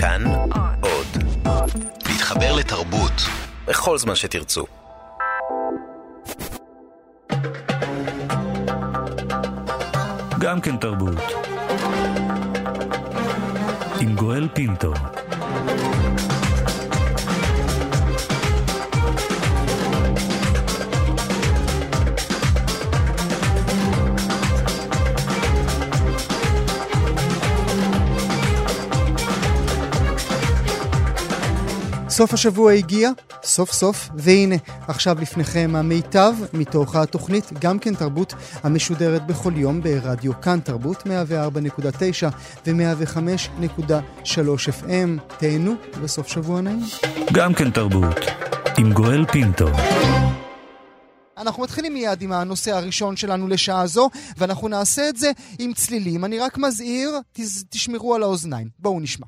כאן עוד. להתחבר לתרבות בכל זמן שתרצו. גם כן תרבות. עם גואל פינטו. סוף השבוע הגיע, סוף סוף, והנה, עכשיו לפניכם המיטב מתוך התוכנית גם כן תרבות המשודרת בכל יום ברדיו כאן תרבות 104.9 ו-105.3 FM. תהנו וסוף שבוע נעים. גם כן תרבות, עם גואל פינטו. אנחנו מתחילים מיד עם הנושא הראשון שלנו לשעה זו, ואנחנו נעשה את זה עם צלילים. אני רק מזהיר, תשמרו על האוזניים. בואו נשמע.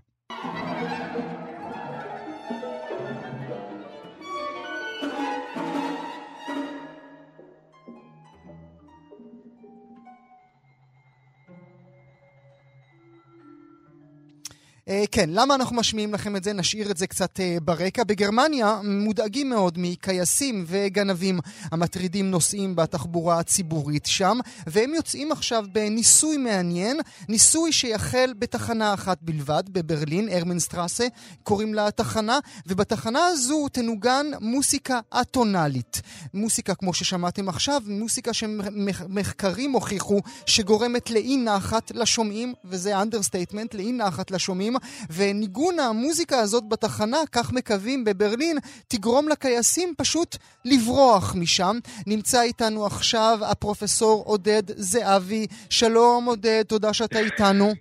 כן, למה אנחנו משמיעים לכם את זה? נשאיר את זה קצת אה, ברקע. בגרמניה מודאגים מאוד מכייסים וגנבים המטרידים נוסעים בתחבורה הציבורית שם, והם יוצאים עכשיו בניסוי מעניין, ניסוי שיחל בתחנה אחת בלבד, בברלין, הרמנשטראסה, קוראים לה התחנה, ובתחנה הזו תנוגן מוסיקה אטונאלית. מוסיקה, כמו ששמעתם עכשיו, מוסיקה שמחקרים הוכיחו שגורמת לאי נחת לשומעים, וזה understatement, לאי נחת לשומעים, וניגון המוזיקה הזאת בתחנה, כך מקווים בברלין, תגרום לקייסים פשוט לברוח משם. נמצא איתנו עכשיו הפרופסור עודד זהבי. שלום עודד, תודה שאתה איתנו.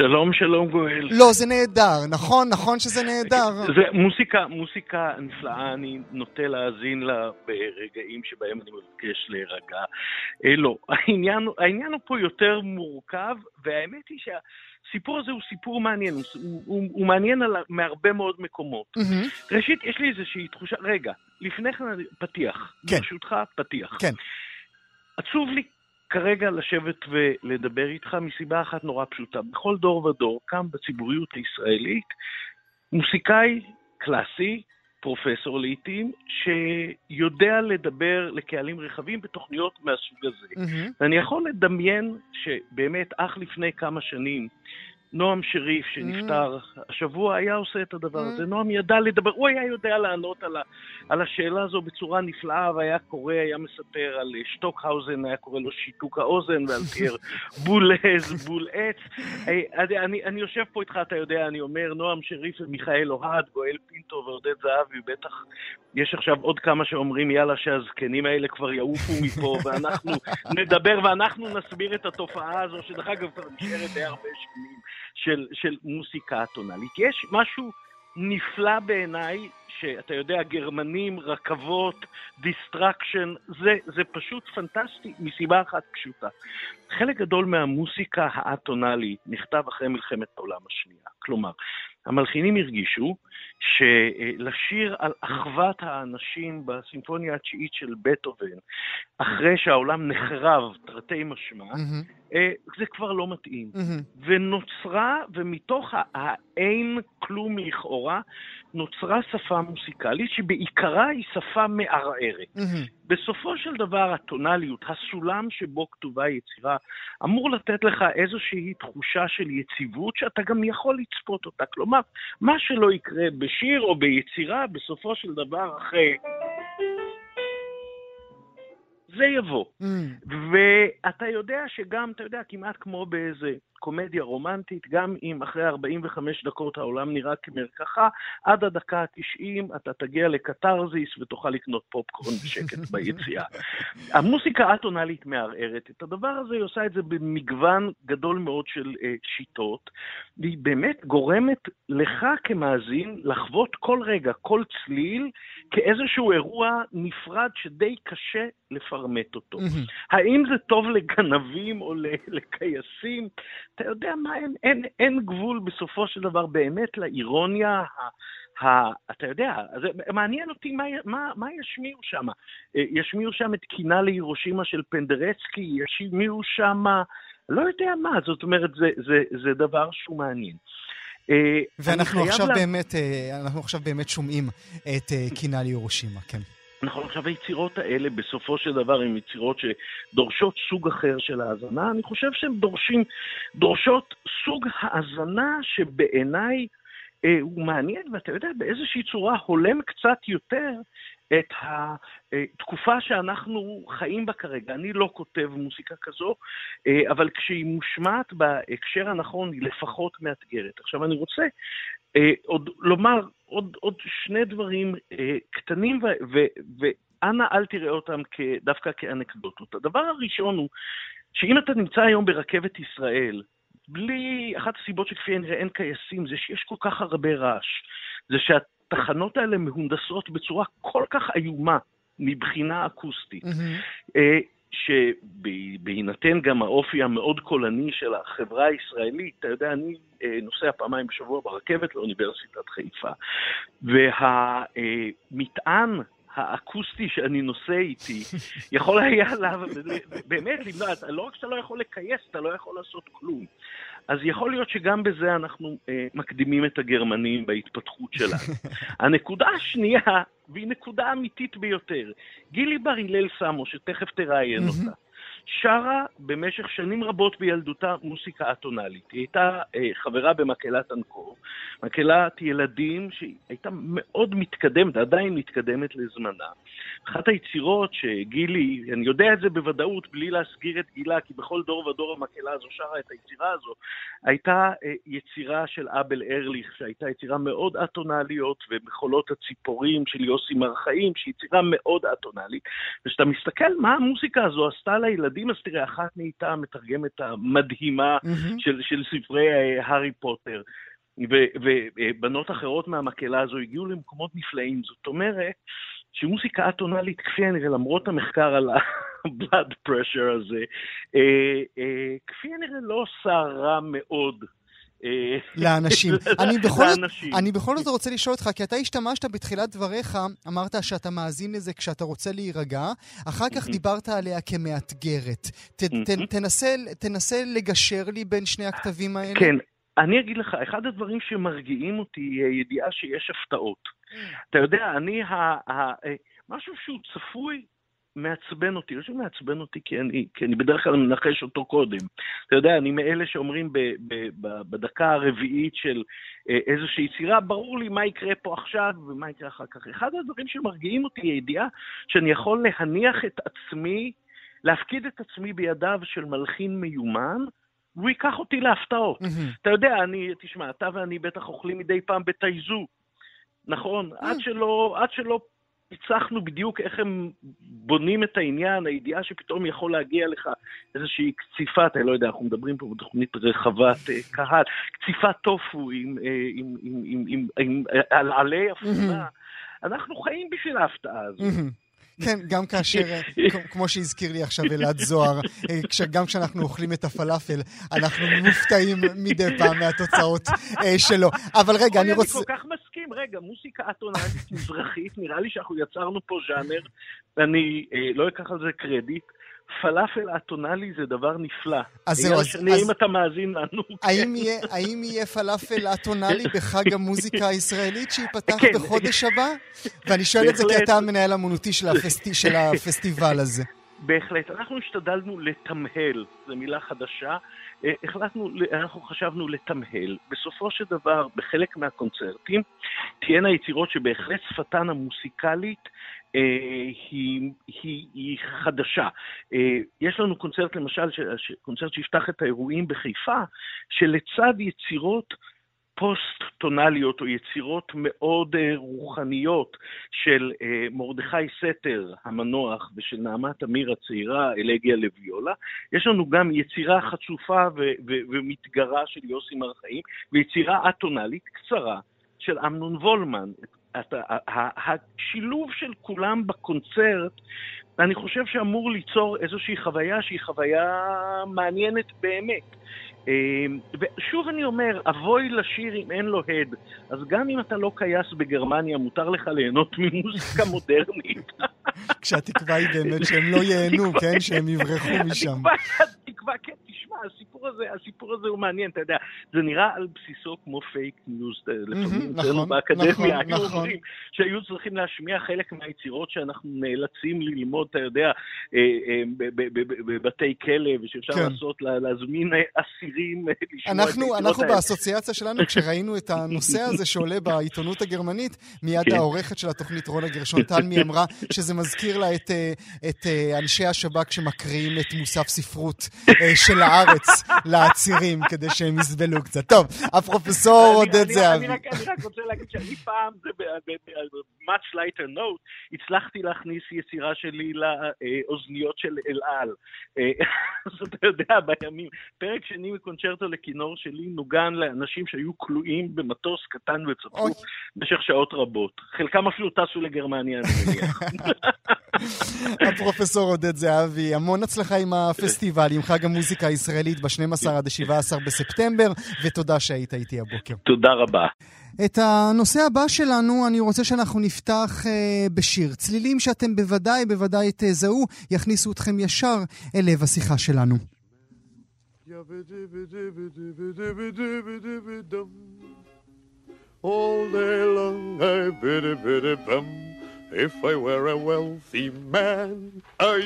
שלום, שלום גואל. לא, זה נהדר, נכון? נכון שזה נהדר. זה מוסיקה, מוסיקה נפלאה, אני נוטה להאזין לה ברגעים שבהם אני מבקש להירגע. אה, לא, העניין, העניין הוא פה יותר מורכב, והאמת היא שהסיפור הזה הוא סיפור מעניין, הוא, הוא, הוא, מעניין על, מהרבה מאוד מקומות. מהמם. ראשית, יש לי איזושהי תחושה, רגע, לפני כן פתיח. כן. ברשותך, פתיח. כן. עצוב לי כרגע לשבת ולדבר איתך מסיבה אחת נורא פשוטה. בכל דור ודור קם בציבוריות הישראלית מוסיקאי קלאסי, פרופסור לעיתים, שיודע לדבר לקהלים רחבים בתוכניות מהסוג הזה. מהמם. ואני יכול לדמיין שבאמת אך לפני כמה שנים, נועם שריף שנפטר השבוע היה עושה את הדבר הזה. נועם ידע לדבר, הוא היה יודע לענות על, ה, על השאלה הזו בצורה נפלאה, והיה קורא, היה מספר על אה, שטוקהאוזן, היה קורא לו שיתוק האוזן, ועל תיאר בול עז, בול עץ. אני, אני, אני יושב פה איתך, אתה יודע, אני אומר, נועם שריף ומיכאל אוהד, גואל פינטו ועודד זהבי, בטח יש עכשיו עוד כמה שאומרים, יאללה, שהזקנים האלה כבר יעופו מפה, ואנחנו נדבר ואנחנו נסביר את התופעה הזו, שדרך אגב כבר נשארת די הרבה שנים, של, של מוסיקה אטונאלית. יש משהו נפלא בעיניי, שאתה יודע, גרמנים, רכבות, destruction, זה, זה פשוט פנטסטי מסיבה אחת פשוטה. חלק גדול מהמוסיקה האטונאלית נכתב אחרי מלחמת העולם השנייה. כלומר, המלחינים הרגישו שלשיר על אחוות האנשים בסימפוניה התשיעית של בטהובן, אחרי שהעולם נחרב, תרתי משמע. אה, זה כבר לא מתאים. מהמם. ונוצרה, ומתוך האין כלום לכאורה, נוצרה שפה מוסיקלית שבעיקרה היא שפה מערערת. מהמם. בסופו של דבר הטונליות, הסולם שבו כתובה היצירה, אמור לתת לך איזושהי תחושה של יציבות שאתה גם יכול לצפות אותה. כלומר, מה שלא יקרה בשיר או ביצירה, בסופו של דבר אחרי... זה יבוא. מהמם. ואתה יודע שגם, אתה יודע, כמעט כמו באיזה קומדיה רומנטית, גם אם אחרי 45 דקות העולם נראה כמרקחה, עד הדקה ה-90 אתה תגיע לקתרזיס ותוכל לקנות פופקורן בשקט ביציאה. המוסיקה האטונאלית מערערת את הדבר הזה, היא עושה את זה במגוון גדול מאוד של uh, שיטות, והיא באמת גורמת לך כמאזין לחוות כל רגע, כל צליל, כאיזשהו אירוע נפרד שדי קשה לפרמט אותו. האם זה טוב לגנבים או ל- לקייסים? אתה יודע מה, אין, אין, אין גבול בסופו של דבר באמת לאירוניה, ה, ה, אתה יודע, זה מעניין אותי מה, מה, מה ישמיעו שם. ישמיעו שם את קינה להירושימה של פנדרצקי, ישמיעו שם, לא יודע מה, זאת אומרת, זה, זה, זה דבר שהוא מעניין. ואנחנו עכשיו, לה... באמת, אנחנו עכשיו באמת שומעים את קינה לירושימה, כן. נכון, עכשיו היצירות האלה בסופו של דבר הן יצירות שדורשות סוג אחר של האזנה. אני חושב שהן דורשות סוג האזנה שבעיניי אה, הוא מעניין, ואתה יודע, באיזושהי צורה הולם קצת יותר את התקופה שאנחנו חיים בה כרגע. אני לא כותב מוזיקה כזו, אה, אבל כשהיא מושמעת בהקשר הנכון, היא לפחות מאתגרת. עכשיו, אני רוצה אה, עוד לומר עוד, עוד שני דברים אה, קטנים, ואנא אל תראה אותם דווקא כאנקדוטות. הדבר הראשון הוא, שאם אתה נמצא היום ברכבת ישראל, בלי, אחת הסיבות שכפי הנראה אין קייסים, זה שיש כל כך הרבה רעש. זה שהתחנות האלה מהונדסות בצורה כל כך איומה מבחינה אקוסטית. Mm-hmm. שבהינתן גם האופי המאוד קולני של החברה הישראלית, אתה יודע, אני אה, נוסע פעמיים בשבוע ברכבת לאוניברסיטת חיפה, והמטען האקוסטי שאני נושא איתי, יכול היה באמת למנוע, לא רק שאתה לא יכול לכייס, אתה לא יכול לעשות כלום. אז יכול להיות שגם בזה אנחנו אה, מקדימים את הגרמנים בהתפתחות שלנו. הנקודה השנייה, והיא נקודה אמיתית ביותר, גילי בר הלל סמו, שתכף תראיין אותה. שרה במשך שנים רבות בילדותה מוסיקה אטונאלית. היא הייתה אה, חברה במקהלת אנקור, מקהלת ילדים שהייתה מאוד מתקדמת, עדיין מתקדמת לזמנה. אחת היצירות שגילי, אני יודע את זה בוודאות בלי להסגיר את גילה, כי בכל דור ודור המקהלה הזו שרה את היצירה הזו, הייתה אה, יצירה של אבל ארליך, שהייתה יצירה מאוד אטונאליות, ומחולות הציפורים של יוסי מרחאים, שהיא יצירה מאוד אטונאלית. וכשאתה מסתכל מה המוסיקה הזו עשתה לילדים, אז תראה, אחת נהייתה המתרגמת המדהימה mm-hmm. של, של ספרי אה, הארי פוטר. ובנות אחרות מהמקהלה הזו הגיעו למקומות נפלאים. זאת אומרת, שמוסיקה אטונאלית, כפי הנראה, למרות המחקר על ה-blood pressure הזה, אה, אה, כפי הנראה לא עושה רע מאוד. אה, לאנשים. אני בכל, לאנשים. אני בכל זאת רוצה לשאול אותך, כי אתה השתמשת בתחילת דבריך, אמרת שאתה מאזין לזה כשאתה רוצה להירגע, אחר כך דיברת עליה כמאתגרת. ת, ת, תנסה, תנסה לגשר לי בין שני הכתבים האלה. כן, אני אגיד לך, אחד הדברים שמרגיעים אותי היא הידיעה שיש הפתעות. Mm. אתה יודע, אני, ה, ה, אה, משהו שהוא צפוי מעצבן אותי, לא שהוא מעצבן אותי כי אני, כי אני בדרך כלל מנחש אותו קודם. אתה יודע, אני מאלה שאומרים ב, ב, ב, בדקה הרביעית של אה, איזושהי יצירה, ברור לי מה יקרה פה עכשיו ומה יקרה אחר כך. אחד הדברים שמרגיעים אותי היא הידיעה שאני יכול להניח את עצמי, להפקיד את עצמי בידיו של מלחין מיומן, הוא ייקח אותי להפתעות. Mm-hmm. אתה יודע, אני, תשמע, אתה ואני בטח אוכלים מדי פעם בתייזו, נכון? Mm-hmm. עד שלא, עד שלא פיצחנו בדיוק איך הם בונים את העניין, הידיעה שפתאום יכול להגיע לך איזושהי קציפה, אתה לא יודע, אנחנו מדברים פה בתוכנית רחבת אה, קהל, קציפת טופו עם, אה, עם, עם, עם, עם, עם, עם על עלי אפונה. Mm-hmm. אנחנו חיים בשביל ההפתעה הזאת. כן, גם כאשר, כמו שהזכיר לי עכשיו אלעד זוהר, גם כשאנחנו אוכלים את הפלאפל, אנחנו מופתעים מדי פעם מהתוצאות אה, שלו. אבל רגע, אני רוצה... אני כל כך מסכים, רגע, מוסיקה אטונלית מזרחית, נראה לי שאנחנו יצרנו פה ז'אנר, ואני אה, לא אקח על זה קרדיט. פלאפל אטונאלי זה דבר נפלא. אז זהו, אז... אם אתה מאזין לנו... האם כן. יהיה, האם יהיה פלאפל אטונאלי בחג המוזיקה הישראלית שייפתח כן. בחודש הבא? ואני שואל את זה כי אתה המנהל האמנותי של, הפסטי, של הפסטיבל הזה. בהחלט. אנחנו השתדלנו לתמהל, זו מילה חדשה. אה, החלטנו, אנחנו חשבנו לתמהל. בסופו של דבר, בחלק מהקונצרטים, תהיינה יצירות שבהחלט שפתן המוסיקלית היא, היא, היא חדשה. אה, יש לנו קונצרט למשל, קונצרט שיפתח את האירועים בחיפה, שלצד יצירות פוסט-טונליות או יצירות מאוד uh, רוחניות של מרדכי סתר המנוח ושל נעמה תמיר הצעירה, אלגיה לוויולה, יש לנו גם יצירה חצופה ומתגרה של יוסי מרחאים ויצירה אטונלית קצרה של אמנון וולמן. השילוב של כולם בקונצרט, אני חושב שאמור ליצור איזושהי חוויה שהיא חוויה מעניינת באמת. אמ, ושוב אני אומר, אבוי לשיר אם אין לו הד. אז גם אם אתה לא קייס בגרמניה, מותר לך ליהנות ממוזיקה מודרנית. כשהתקווה היא באמת שהם לא ייהנו, כן? שהם יברחו משם. התקווה, כן, תשמע, הסיפור הזה, הסיפור הזה הוא מעניין, אתה יודע, זה נראה על בסיסו כמו fake news, אה, לפעמים נכון, אצלנו באקדמיה, נכון, היו נכון. אומרים שהיו צריכים להשמיע חלק מהיצירות שאנחנו נאלצים ללמוד, אתה יודע, אה, אה, בבתי כלא, ושאפשר כן. לעשות, לה- להזמין אסירים לשמוע את אנחנו. באסוציאציה שלנו, כשראינו את הנושא הזה שעולה בעיתונות הגרמנית, מיד כן. העורכת של התוכנית רונה גרשון תלמי אמרה שזה מזכיר לה את, אה, את אה, אנשי השב"כ שמקריאים את מוסף ספרות אה, של הארץ לעצירים כדי שהם יסבלו קצת. טוב, הפרופסור עודד אני- זהבי. אני רק- אני רק רוצה להגיד שאני פעם, much lighter note, הצלחתי להכניס יצירה שלי לאוזניות של אל על. אז אתה יודע, בימים, פרק שני מקונצ'רטו לכינור שלי נוגן לאנשים שהיו כלואים במטוס קטן. וצפוף במשך שעות רבות. חלקם אפילו טסו לגרמניה, אני מניח. הפרופסור עודד זהבי, המון הצלחה עם הפסטיבל, עם חג המוזיקה הישראלית ב-12 עד ה-17 בספטמבר, ותודה שהיית איתי הבוקר. תודה רבה. את הנושא הבא שלנו, אני רוצה שאנחנו נפתח אה, בשיר. צלילים שאתם בוודאי, בוודאי תזהו, יכניסו אתכם ישר אל לב השיחה שלנו. All day long I biddy biddy bum. If I were a wealthy man, I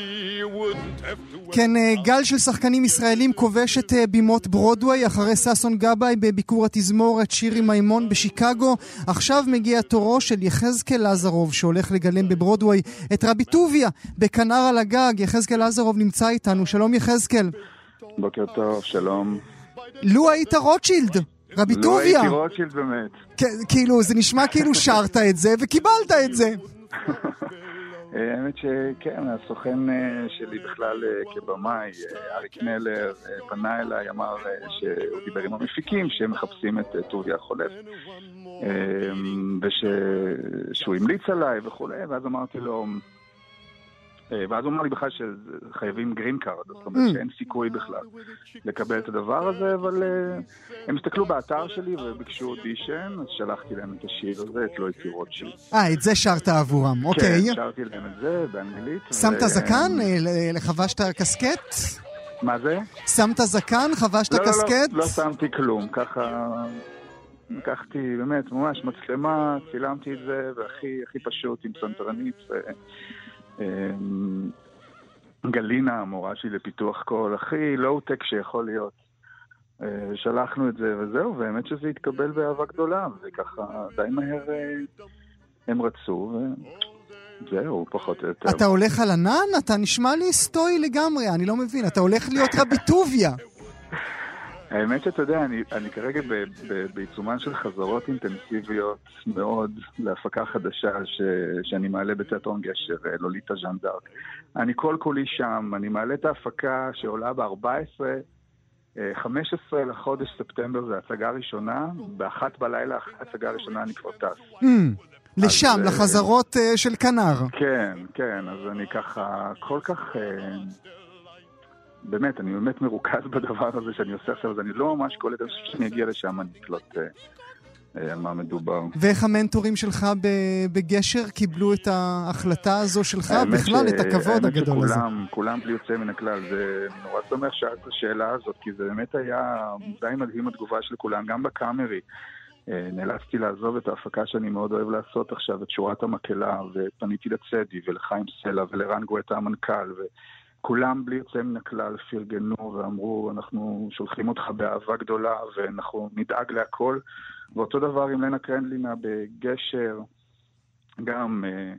wouldn't have to. כן, אה, גל של שחקנים ישראלים כובש את אה, בימות ברודוויי אחרי ששון גבאי בביקור התזמורת שירי מימון בשיקגו. עכשיו מגיע תורו של יחזקאל לזרוב שהולך לגלם בברודוויי את רבי טוביה בכנר על הגג. יחזקאל לזרוב נמצא איתנו. שלום יחזקאל. בוקר טוב, שלום. לו היית רוטשילד, רבי לא טוביה. הייתי רוטשילד באמת. כאילו, זה נשמע כאילו שרת את זה וקיבלת את זה. אה, האמת שכן, הסוכן אה, שלי בכלל אה, כבמאי, אריק אה, פנה אליי, אמר שהוא דיבר עם המפיקים שהם מחפשים את טוביה החולף. ושהוא המליץ עליי וכולי, ואז אמרתי לו, ואז הוא אמר לי בכלל שחייבים green card, זאת אומרת Mm. שאין סיכוי בכלל לקבל את הדבר הזה, אבל אה, הם הסתכלו באתר שלי וביקשו אודישן, אז שלחתי להם את השיר הזה, את לא הייתי רוטשילד. אה, את זה שרת עבורם, אוקיי. כן, שרתי להם את זה באנגלית. שמת זקן? אה, לחבשת קסקט? מה זה? שמת זקן? חבשת לא, לא, קסקט? לא, לא שמתי כלום, ככה... לקחתי באמת ממש מצלמה, צילמתי את זה, והכי הכי פשוט עם פסנתרנית. אמ, גלינה, המורה שלי לפיתוח קול, הכי לואו-טק שיכול להיות. אה, שלחנו את זה וזהו, והאמת שזה התקבל באהבה גדולה, וככה די מהר אה, הם רצו, וזהו, פחות או יותר. אתה הולך על ענן? אתה נשמע לי סטוי לגמרי, אני לא מבין. אתה הולך להיות רבי טוביה. האמת שאתה יודע, אני, אני כרגע ב, ב, בעיצומן של חזרות אינטנסיביות מאוד להפקה חדשה ש, שאני מעלה בתיאטרון גשר, אה, לוליטה ז'אן דארק. אני כל כולי שם, אני מעלה את ההפקה שעולה ב-14, 15 לחודש ספטמבר זה הצגה ראשונה, באחת בלילה אחרי ההצגה הראשונה אני כבר טס. Hmm, לשם, אה, לחזרות אה, של כנר. כן, כן, אז אני ככה כל כך... באמת, אני באמת מרוכז בדבר הזה שאני עושה עכשיו, אז אני לא ממש קולט, אני חושב שאני אגיע לשם, אני אקלוט אה, אה, על מה מדובר. ואיך המנטורים שלך בגשר קיבלו את ההחלטה הזו שלך? האמת בכלל, את הכבוד האמת הגדול הזה. שכולם, כולם בלי יוצא מן הכלל, זה נורא שמח שאלת השאלה הזאת, כי זה באמת היה די מדהים התגובה של כולם, גם בקאמרי. אה, נאלצתי לעזוב את ההפקה שאני מאוד אוהב לעשות עכשיו, את שורת המקהלה, ופניתי לצדי ולחיים סלע ולרן גואטה המנכ"ל, וכולם בלי יוצא מן הכלל פרגנו ואמרו, אנחנו שולחים אותך באהבה גדולה ואנחנו נדאג להכל. ואותו דבר עם לנה קרנדלינה בגשר, גם אה,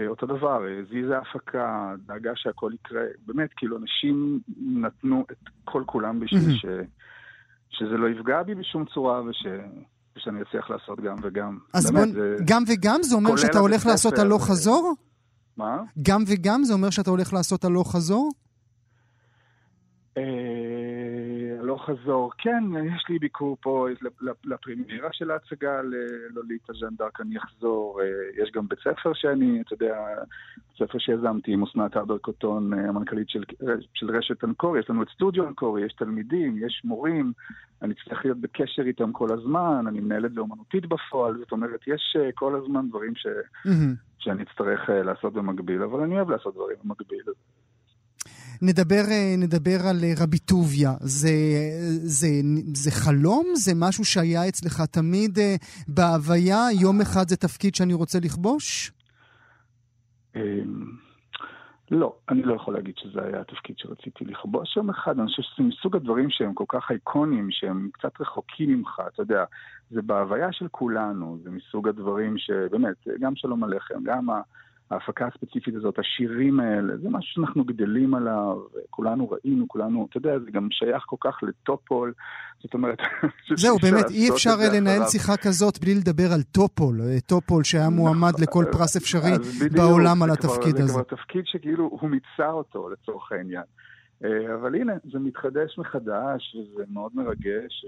אה, אותו דבר, אה, זיזה הפקה, דאגה שהכל יקרה. באמת, כאילו, אנשים נתנו את כל כולם בשביל מהמם. ש, שזה לא יפגע בי בשום צורה וש, ושאני אצליח לעשות גם וגם. אז באמת, בוא, זה... גם וגם זה אומר שאתה הולך לעשות הלוך ו- חזור? מה? גם וגם זה אומר שאתה הולך לעשות הלוך חזור? הלוך חזור, כן, יש לי ביקור פה לפרימירה של ההצגה ללוליטה ז'אן דארק, אני אחזור. אה, יש גם בית ספר שאני, אתה יודע, בית ספר שיזמתי עם אסנת אבר קוטון, אה, המנכ"לית של, של רשת אנקורי, יש לנו את סטודיו אנקורי, יש תלמידים, יש מורים, אני צריך להיות בקשר איתם כל הזמן, אני מנהל את זה אומנותית בפועל, זאת אומרת, יש אה, כל הזמן דברים ש, מהמם. שאני אצטרך לעשות במקביל, אבל אני אוהב לעשות דברים במקביל. נדבר, אה, נדבר על אה, רבי טוביה. זה, זה, זה חלום? זה משהו שהיה אצלך תמיד אה, בהוויה? יום אחד זה תפקיד שאני רוצה לכבוש? אמ, לא, אני לא יכול להגיד שזה היה התפקיד שרציתי לכבוש יום אחד. אני חושב שזה מסוג הדברים שהם כל כך אייקונים, שהם קצת רחוקים ממך, אתה יודע. זה בהוויה של כולנו, זה מסוג הדברים שבאמת, גם שלום עליכם, גם ההפקה הספציפית הזאת, השירים האלה, זה משהו שאנחנו גדלים עליו, כולנו ראינו, כולנו, אתה יודע, זה גם שייך כל כך לטופול, זאת אומרת... זהו, באמת, אי אפשר לנהל שיחה כזאת בלי לדבר על טופול, טופול שהיה נכון, מועמד לכל פרס אפשרי בעולם על התפקיד הזה. זה כבר תפקיד שכאילו הוא מיצה אותו לצורך העניין. אה, אבל הנה, זה מתחדש מחדש, וזה מאוד מרגש.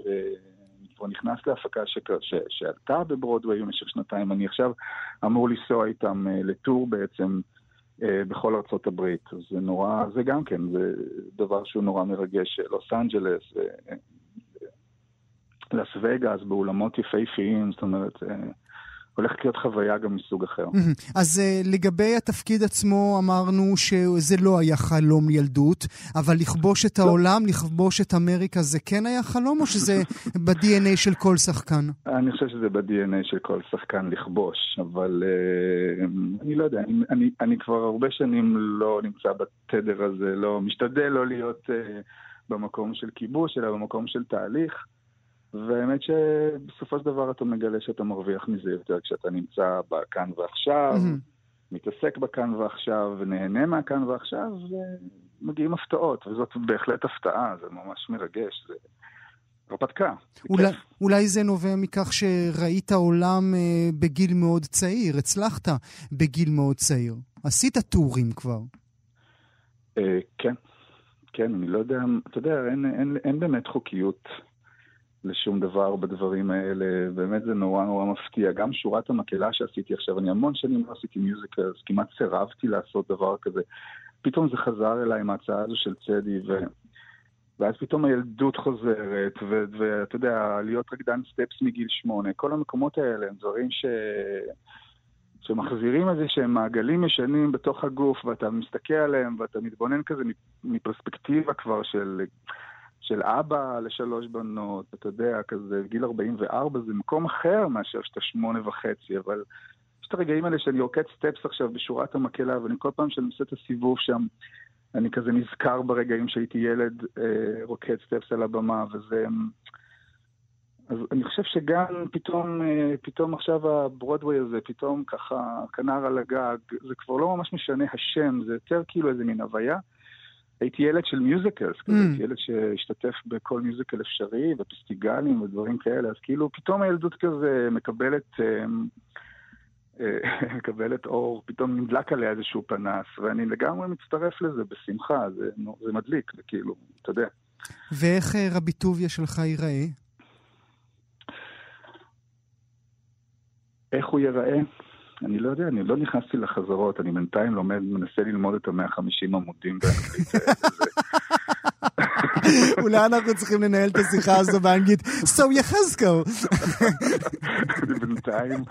כבר נכנס להפקה. שעלתה בברודוויי במשך שנתיים. אני עכשיו אמור לנסוע איתם uh, ל tour בעצם uh, בכל ארצות הברית. זה נורא, זה גם כן, זה דבר שהוא נורא מרגש. לוס אנג'לס, uh, לס וגאס, באולמות יפהפיים, זאת אומרת... הולכת להיות חוויה גם מסוג אחר. אז uh, לגבי התפקיד עצמו אמרנו שזה לא היה חלום ילדות, אבל לכבוש את לא. העולם, לכבוש את אמריקה, זה כן היה חלום, או שזה ב-DNA של כל שחקן? אני חושב שזה ב-DNA של כל שחקן לכבוש, אבל uh, אני לא יודע, אני, כבר הרבה שנים לא נמצא בתדר הזה, לא, משתדל לא להיות uh, במקום של כיבוש, אלא במקום של תהליך. והאמת שבסופו של דבר אתה מגלה שאתה מרוויח מזה יותר כשאתה נמצא בכאן ועכשיו, mm-hmm. מתעסק בכאן ועכשיו, ונהנה מהכאן ועכשיו, ומגיעים הפתעות, וזאת בהחלט הפתעה, זה ממש מרגש, זה הרפתקה. אולי, אולי זה נובע מכך שראית עולם אה, בגיל מאוד צעיר, הצלחת בגיל מאוד צעיר. עשית טורים כבר. אה, כן, כן, אני לא יודע, אתה יודע, אין, אין, אין באמת חוקיות לשום דבר בדברים האלה, באמת זה נורא נורא מפתיע. גם שורת המקהלה שעשיתי עכשיו, אני המון שנים לא עשיתי musicals, כמעט סירבתי לעשות דבר כזה. פתאום זה חזר אליי עם ההצעה הזו של צדי, ו... ואז פתאום הילדות חוזרת, ואתה יודע, להיות רקדן סטפס מגיל שמונה, כל המקומות האלה הם דברים ש... שמחזירים איזה שהם מעגלים ישנים בתוך הגוף, ואתה מסתכל עליהם, ואתה מתבונן כזה מפרספקטיבה כבר של של אבא לשלוש בנות, אתה יודע, כזה, גיל 44 זה מקום אחר מאשר שאתה שמונה וחצי, אבל יש את הרגעים האלה שאני רוקד סטפס עכשיו בשורת המקהלה, ואני כל פעם שאני עושה את הסיבוב שם, אני כזה נזכר ברגעים שהייתי ילד אה, רוקד סטפס על הבמה, וזה... אז אני חושב שגם פתאום, אה, פתאום עכשיו הברודווי הזה, פתאום ככה כנר על הגג, זה כבר לא ממש משנה השם, זה יותר כאילו איזה מין הוויה. הייתי ילד של מיוזיקלס, mm. הייתי ילד שהשתתף בכל מיוזיקל אפשרי, ופסטיגלים ודברים כאלה, אז כאילו פתאום הילדות כזה מקבלת, אמ, אה, מקבלת אור, פתאום נדלק עליה איזשהו פנס, ואני לגמרי מצטרף לזה בשמחה, זה, זה מדליק, זה כאילו, אתה יודע. ואיך אה, רבי טוביה שלך ייראה? איך הוא ייראה? אני לא יודע, אני לא נכנסתי לחזרות, אני בינתיים לומד, מנסה ללמוד את המאה חמישים עמודים באנגלית. אולי אנחנו צריכים לנהל את השיחה הזו באנגלית. So יחזקו. בינתיים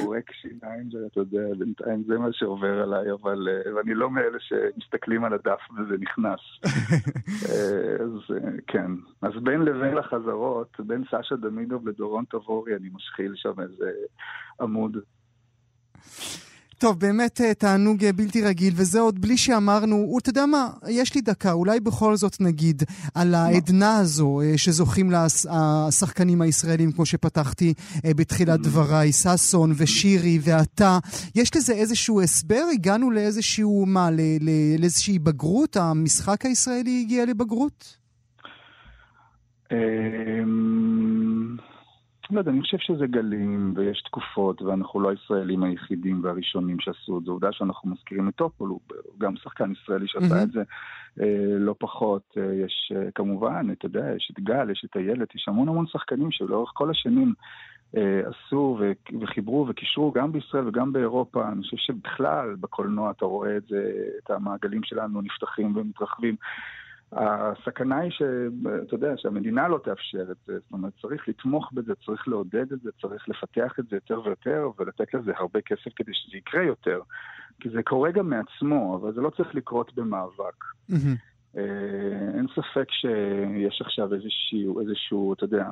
חורק שיניים, אתה יודע, בינתיים זה מה שעובר עליי, אבל אה, אני לא מאלה שמסתכלים על הדף וזה נכנס. אה, אז אה, כן. אז בין לבין לחזרות, בין סשה דמידוב לדורון תבורי, אני משחיל שם איזה עמוד. טוב, באמת אה, תענוג אה, בלתי רגיל, וזה עוד בלי שאמרנו, אתה יודע מה, יש לי דקה, אולי בכל זאת נגיד על העדנה הזו אה, שזוכים לה השחקנים הישראלים, כמו שפתחתי בתחילת mm. דבריי, ששון ושירי ואתה. יש לזה איזשהו הסבר? הגענו לאיזשהו, מה, לאיזושהי בגרות? המשחק הישראלי הגיע לבגרות? לא יודע, אני חושב שזה גלים, ויש תקופות, ואנחנו לא הישראלים היחידים והראשונים שעשו את זה. עובדה שאנחנו מזכירים את טופול, הוא גם שחקן ישראלי שעשה mm-hmm. את זה אה, לא פחות. אה, יש אה, כמובן, אתה יודע, יש את גל, יש את איילת, יש המון המון שחקנים שלאורך כל השנים עשו וחיברו וקישרו גם בישראל וגם באירופה. אני חושב שבכלל בקולנוע אתה רואה את זה, את המעגלים שלנו נפתחים ומתרחבים. הסכנה היא שאתה יודע, שהמדינה לא תאפשר את זה, זאת אומרת, צריך לתמוך בזה, צריך לעודד את זה, צריך לפתח את זה יותר ויותר, ולתת לזה הרבה כסף כדי שזה יקרה יותר. כי זה קורה גם מעצמו, אבל זה לא צריך לקרות במאבק. אין ספק שיש עכשיו איזשהו, איזשהו, אתה יודע,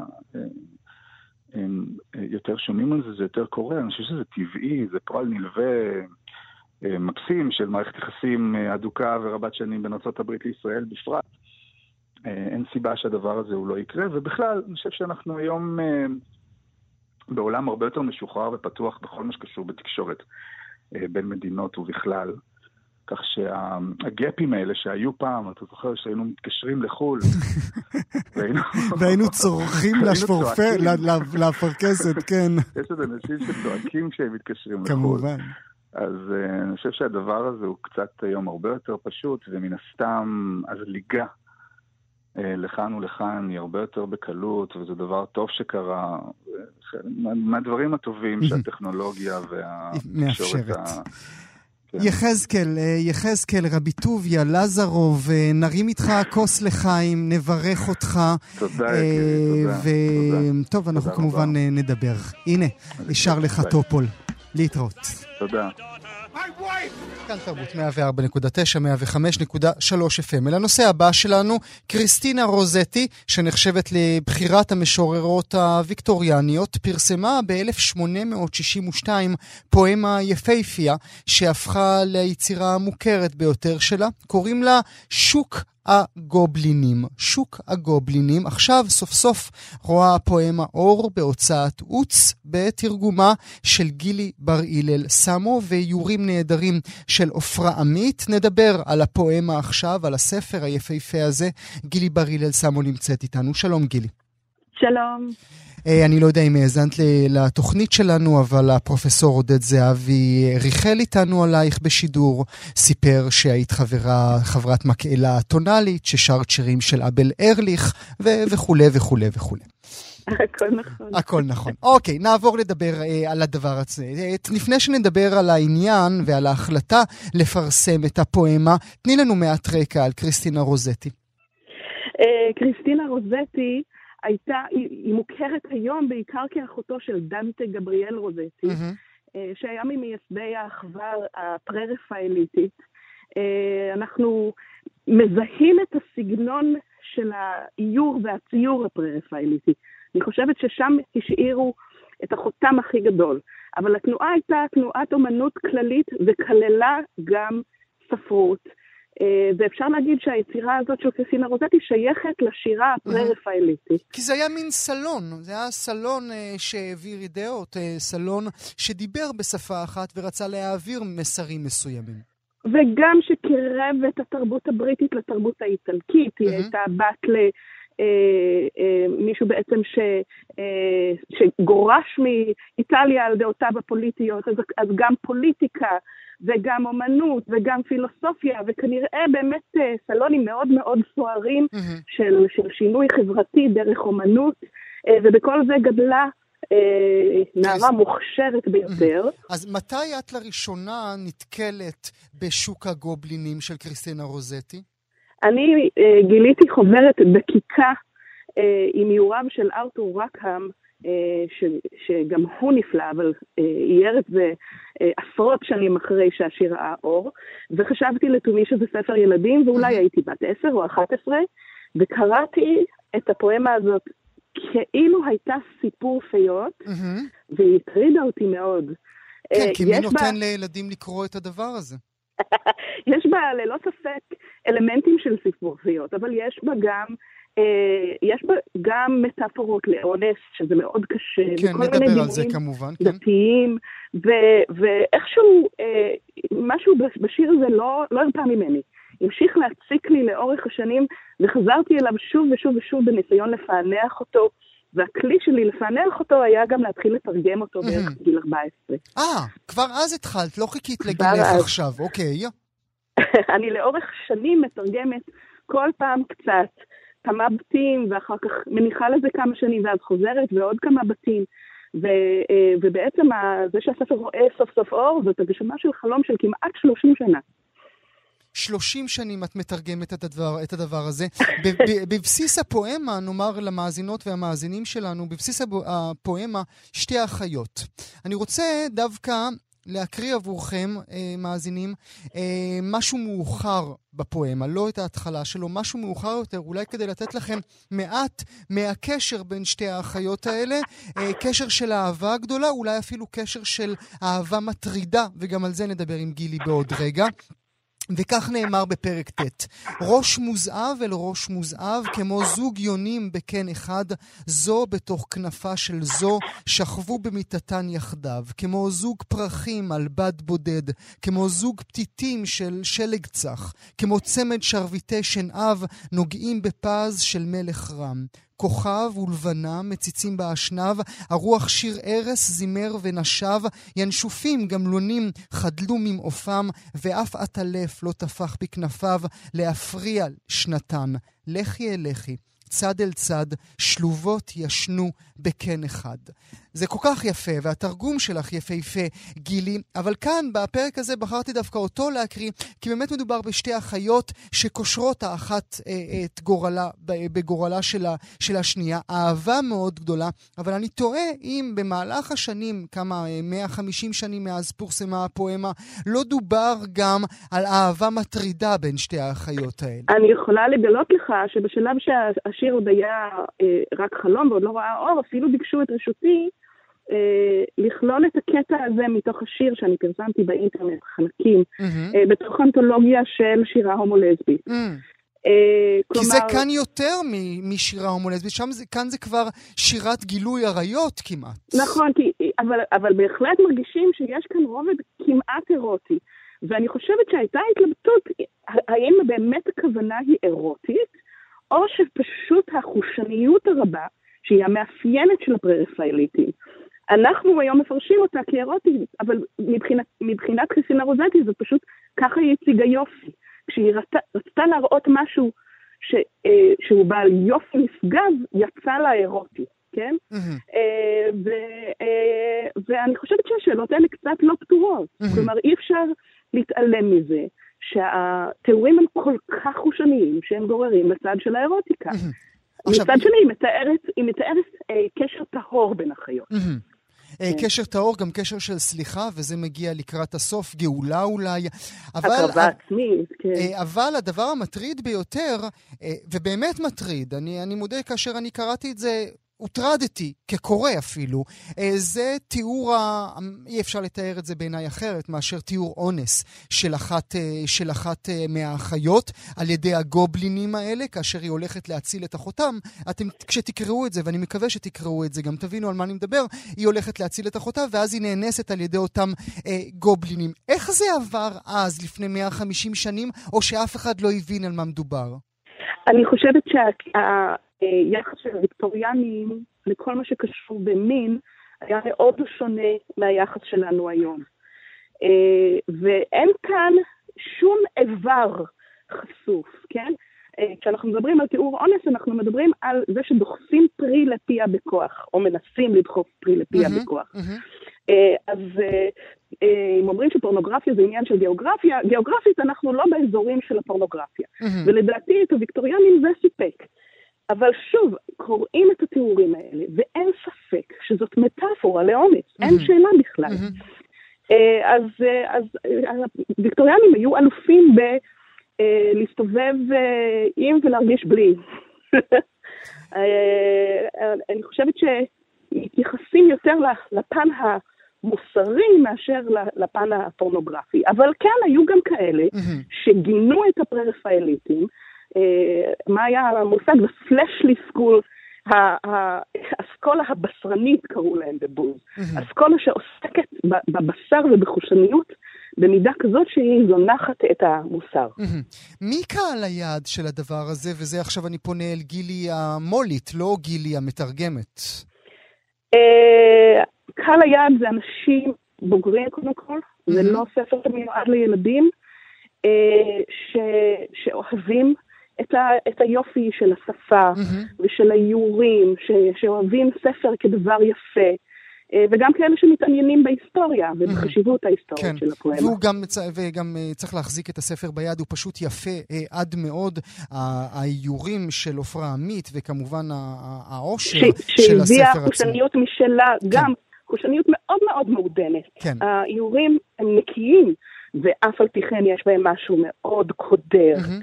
יותר שומעים על זה, זה יותר קורה, אני חושב שזה טבעי, זה פועל נלווה מקסים של מערכת יחסים אדוקה ורבת שנים בין ארה"ב לישראל בפרט. אין סיבה שהדבר הזה הוא לא יקרה, ובכלל, אני חושב שאנחנו היום בעולם הרבה יותר משוחרר ופתוח בכל מה שקשור בתקשורת בין מדינות ובכלל. כך שהגפים האלה שהיו פעם, אתה זוכר שהיינו מתקשרים לחו"ל, והיינו צורכים לאפרכסת, כן. יש עוד אנשים שצועקים כשהם מתקשרים לחו"ל. כמובן. אז uh, אני חושב שהדבר הזה הוא קצת היום הרבה יותר פשוט, ומן הסתם הזליגה uh, לכאן ולכאן היא הרבה יותר בקלות, וזה דבר טוב שקרה. מהדברים הטובים שהטכנולוגיה והתקשורת... כן. יחזקאל, יחזקאל, רבי טוביה, לזרוב, נרים איתך כוס לחיים, נברך אותך. תודה, יקירי, תודה. ו... טוב, אנחנו כמובן נדבר. הנה, נשאר לך טופול. להתראות. תודה. כאן תרבות 104.9, 105.3 FM. אל הנושא הבא שלנו, קריסטינה רוזטי, שנחשבת לבחירת המשוררות הוויקטוריאניות, פרסמה ב-1862 פואמה יפייפייה, שהפכה ליצירה המוכרת ביותר שלה. קוראים לה שוק הגובלינים. שוק הגובלינים. עכשיו סוף סוף רואה הפואמה אור בהוצאת עוץ בתרגומה של גילי בר הלל סמו ואיורים נהדרים של עופרה עמית. נדבר על הפואמה עכשיו, על הספר היפהפה הזה. גילי בר הלל סמו נמצאת איתנו. שלום גילי. שלום. אני לא יודע אם האזנת לתוכנית שלנו, אבל הפרופסור עודד זהבי ריחל איתנו עלייך בשידור, סיפר שהיית חברה, חברת מקהלה טונאלית, ששרת שירים של אבל ארליך, וכולי וכולי וכולי. הכל נכון. הכל נכון. אוקיי, נעבור לדבר אה, על הדבר הזה. אה, לפני שנדבר על העניין ועל ההחלטה לפרסם את הפואמה, תני לנו מעט רקע על קריסטינה רוזטי. אה, קריסטינה רוזטי הייתה, היא, היא מוכרת היום בעיקר כאחותו של דנטה גבריאל רוזטי, mm-hmm. שהיה ממייסדי האחווה הפרה-רפאליטית. אה, אנחנו מזהים את הסגנון של האיור והציור הפרה-רפאליטי. אני חושבת ששם השאירו את החותם הכי גדול. אבל התנועה הייתה תנועת אומנות כללית וכללה גם ספרות. אה, ואפשר להגיד שהיצירה הזאת של קריסינה רוזטי שייכת לשירה הפרה-רפאליטית. כי זה היה מין סלון, זה היה סלון אה, שהעביר אידאות, אה, סלון שדיבר בשפה אחת ורצה להעביר מסרים מסוימים. וגם שקירב את התרבות הבריטית לתרבות האיטלקית, היא הייתה בת ל... מישהו בעצם ש, שגורש מאיטליה על דעותיו הפוליטיות, אז, אז גם פוליטיקה וגם אומנות וגם פילוסופיה, וכנראה באמת אה, סלונים מאוד מאוד סוערים mm-hmm. של, של שינוי חברתי דרך אומנות, אה, ובכל זה גדלה אה, נערה מוכשרת ביותר. אז מתי את לראשונה נתקלת בשוק הגובלינים של קריסטינה רוזטי? אני גיליתי חוברת דקיקה עם איוריו של ארתור רקהאם, אה, ש, שגם הוא נפלא, אבל אה, אייר את זה אה, עשרות שנים אחרי שהשיר ראה אור, וחשבתי לתומי שזה ספר ילדים, ואולי הייתי בת עשר או אחת עשרה, וקראתי את הפואמה הזאת כאילו הייתה סיפור פיות, והיא הטרידה אותי מאוד. כן, כי מי נותן בה... לילדים לקרוא את הדבר הזה? יש בה ללא ספק אלמנטים של סיפור פיות, אבל יש בה גם אה, יש בה גם מטאפורות לאונס, שזה מאוד קשה. כן, על זה כמובן. כן. דתיים, ו- ואיכשהו אה, משהו בשיר הזה לא, לא הרפא ממני. המשיך להציק לי לאורך השנים, וחזרתי אליו שוב ושוב ושוב בניסיון לפענח אותו. והכלי שלי לפענח אותו היה גם להתחיל לתרגם אותו בערך גיל 14. אה, כבר אז התחלת, לא חיכית לגילך עכשיו, אוקיי. אני לאורך שנים מתרגמת כל פעם קצת. כמה בתים, ואחר כך מניחה לזה כמה שנים, ואז חוזרת ועוד כמה בתים. ו, אה, ובעצם זה שהספר רואה סוף סוף אור, זאת הגשמה של חלום של כמעט 30 שנה. 30 שנים את מתרגמת את הדבר, את הדבר הזה. בבסיס הפואמה, נאמר למאזינות והמאזינים שלנו, בבסיס הפואמה, שתי אחיות. אני רוצה דווקא להקריא עבורכם, אה, מאזינים, אה, משהו מאוחר בפואמה, לא את ההתחלה שלו, משהו מאוחר יותר, אולי כדי לתת לכם מעט מהקשר בין שתי האחיות האלה, אה, קשר של אהבה גדולה, אולי אפילו קשר של אהבה מטרידה, וגם על זה נדבר עם גילי בעוד רגע. וכך נאמר בפרק ט': ראש מוזהב אל ראש מוזהב, כמו זוג יונים בקן אחד, זו בתוך כנפה של זו, שכבו במיטתן יחדיו, כמו זוג פרחים על בד בודד, כמו זוג פתיתים של שלג צח, כמו צמד שרביטי שנהב, נוגעים בפז של מלך רם. כוכב ולבנה מציצים באשנב, הרוח שיר ארס זימר ונשב, ינשופים גמלונים חדלו ממעופם, ואף עטלף לא טפח בכנפיו, להפריע שנתן. לכי אל לכי. צד אל צד, שלובות ישנו בקן אחד. זה כל כך יפה, והתרגום שלך יפהפה, גילי, אבל כאן, בפרק הזה, בחרתי דווקא אותו להקריא, כי באמת מדובר בשתי אחיות שקושרות האחת אה, את גורלה, בגורלה של, ה, של השנייה. אהבה מאוד גדולה, אבל אני תוהה אם במהלך השנים, כמה, 150 אה, שנים מאז פורסמה הפואמה, לא דובר גם על אהבה מטרידה בין שתי האחיות האלה. אני יכולה לגלות לך שבשלב שהשיר עוד היה אה, רק חלום ועוד לא ראה אור, אפילו ביקשו את רשותי אה, לכלול את הקטע הזה מתוך השיר שאני פרסמתי באינטרנט, חלקים, mm-hmm. אה, בתוך אנתולוגיה של שירה הומו-לסבית. Mm-hmm. אה, כי זה כאן יותר משירה הומו-לסבית, שם זה, כאן זה כבר שירת גילוי עריות כמעט. נכון, כי, אבל, אבל בהחלט מרגישים שיש כאן רובד כמעט אירוטי. ואני חושבת שהייתה התלבטות, האם באמת הכוונה היא אירוטית, או שפשוט החושניות הרבה, שהיא המאפיינת של הפרה-רפאליטים, אנחנו היום מפרשים אותה כאירוטית, אבל מבחינת, מבחינת חיסינה רוזטי זה פשוט ככה היא הציגה יופי. כשהיא רצתה, רצתה להראות משהו ש, אה, שהוא בעל יופי נשגב, יצא לה אירוטי, כן? Mm-hmm. אה, ו, אה, ואני חושבת שהשאלות האלה קצת לא פתורות. Mm-hmm. כלומר, אי אפשר להתעלם מזה שהתיאורים הם כל כך חושניים שהם גוררים לצד של האירוטיקה. Mm-hmm. מצד שני, היא מתארת, היא מתארת אה, קשר טהור בין החיות. Mm-hmm. אה, כן. קשר טהור, גם קשר של סליחה, וזה מגיע לקראת הסוף, גאולה אולי. הקרבה עצמית, כן. אה, אבל הדבר המטריד ביותר, אה, ובאמת מטריד, אני, אני מודה כאשר אני קראתי את זה הוטרדתי, כקורא אפילו. אה, זה תיאור, ה... אי אפשר לתאר את זה בעיניי אחרת מאשר תיאור אונס של אחת, אה, של אחת אה, מהאחיות על ידי הגובלינים האלה, כאשר היא הולכת להציל את אחותם. אתם, כשתקראו את זה, ואני מקווה שתקראו את זה, גם תבינו על מה אני מדבר, היא הולכת להציל את אחותה, ואז היא נאנסת על ידי אותם אה, גובלינים. איך זה עבר אז, לפני 150 שנים, או שאף אחד לא הבין על מה מדובר? אני חושבת שה... היחס של הוויקטוריאנים לכל מה שקשור במין היה מאוד שונה מהיחס שלנו היום. אה, ואין כאן שום איבר חשוף, כן? אה, כשאנחנו מדברים על תיאור אונס, אנחנו מדברים על זה שדוחסים פרי לפיה בכוח, או מנסים לדחוף פרי לפיה mm-hmm, בכוח. Mm-hmm. אז אם אומרים שפורנוגרפיה זה עניין של גיאוגרפיה, גיאוגרפית אנחנו לא באזורים של הפורנוגרפיה. Mm-hmm. ולדעתי את הוויקטוריאנים זה סיפק. אבל שוב, קוראים את התיאורים האלה, ואין ספק שזאת מטאפורה mm-hmm. אין שאלה בכלל. Mm-hmm. אז, אה, אז הוויקטוריאנים היו אלופים בלהסתובב עם ולהרגיש בלי. אני חושבת שמתייחסים יותר לפן המוסרי מאשר לפן הפורנוגרפי. אבל כן, היו גם כאלה mm-hmm. שגינו את הפרה-רפאליטים, אה, מה היה המושג? Fleshly school, האסכולה הבשרנית קראו להם בבוז. אסכולה שעוסקת בבשר ובחושניות במידה כזאת שהיא זונחת את המוסר. מי קהל היעד של הדבר הזה? וזה עכשיו אני פונה אל גילי המולית, לא גילי המתרגמת. אה, קהל היעד זה אנשים בוגרים קודם כל, זה לא ספר שמיועד לילדים, אה, שאוהבים את, ה, את היופי של השפה mm-hmm. ושל האיורים, ש, שאוהבים ספר כדבר יפה. אה, וגם כאלה שמתעניינים בהיסטוריה ובחשיבות ההיסטורית כן. של הפואמה. והוא גם, וגם אה, צריך להחזיק את הספר ביד, הוא פשוט יפה אה, עד מאוד. האיורים של עופרה עמית וכמובן העושר של הספר עצמו. שהביאה חושניות משלה, כן. גם קושניות מאוד מאוד מעודנת. כן. האיורים הם נקיים, ואף על פי כן יש בהם משהו מאוד קודר מהמם.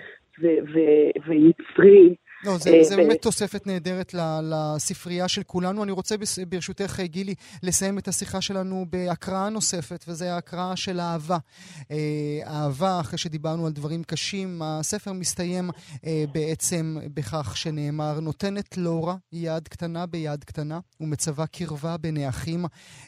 ויצרי. לא, זה, אה, זה באמת תוספת נהדרת לספרייה של כולנו. אני רוצה ברשותך, גילי, לסיים את השיחה שלנו בהקראה נוספת, וזה ההקראה של אהבה. אה, אהבה, אחרי שדיברנו על דברים קשים, הספר מסתיים אה, בעצם בכך שנאמר, נותנת לורה יד קטנה ביד קטנה, ומצווה קרבה בין האחים.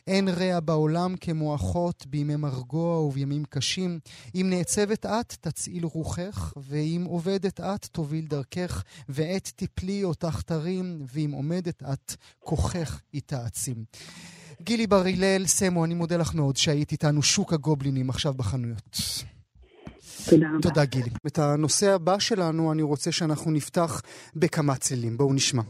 אין רע בעולם כמו אחות בימי מרגוע ובימים קשים. אם נעצבת את, תצעיל רוחך, ואם עובדת את, תוביל דרכך. ועת תפלי אותך תרים, ואם עומדת את, כוחך יתעצים. גילי בר הלל, סמו, אני מודה לך מאוד שהיית איתנו שוק הגובלינים עכשיו בחנויות. תודה רבה. תודה, גילי. את הנושא הבא שלנו אני רוצה שאנחנו נפתח בכמה צלילים. בואו נשמע.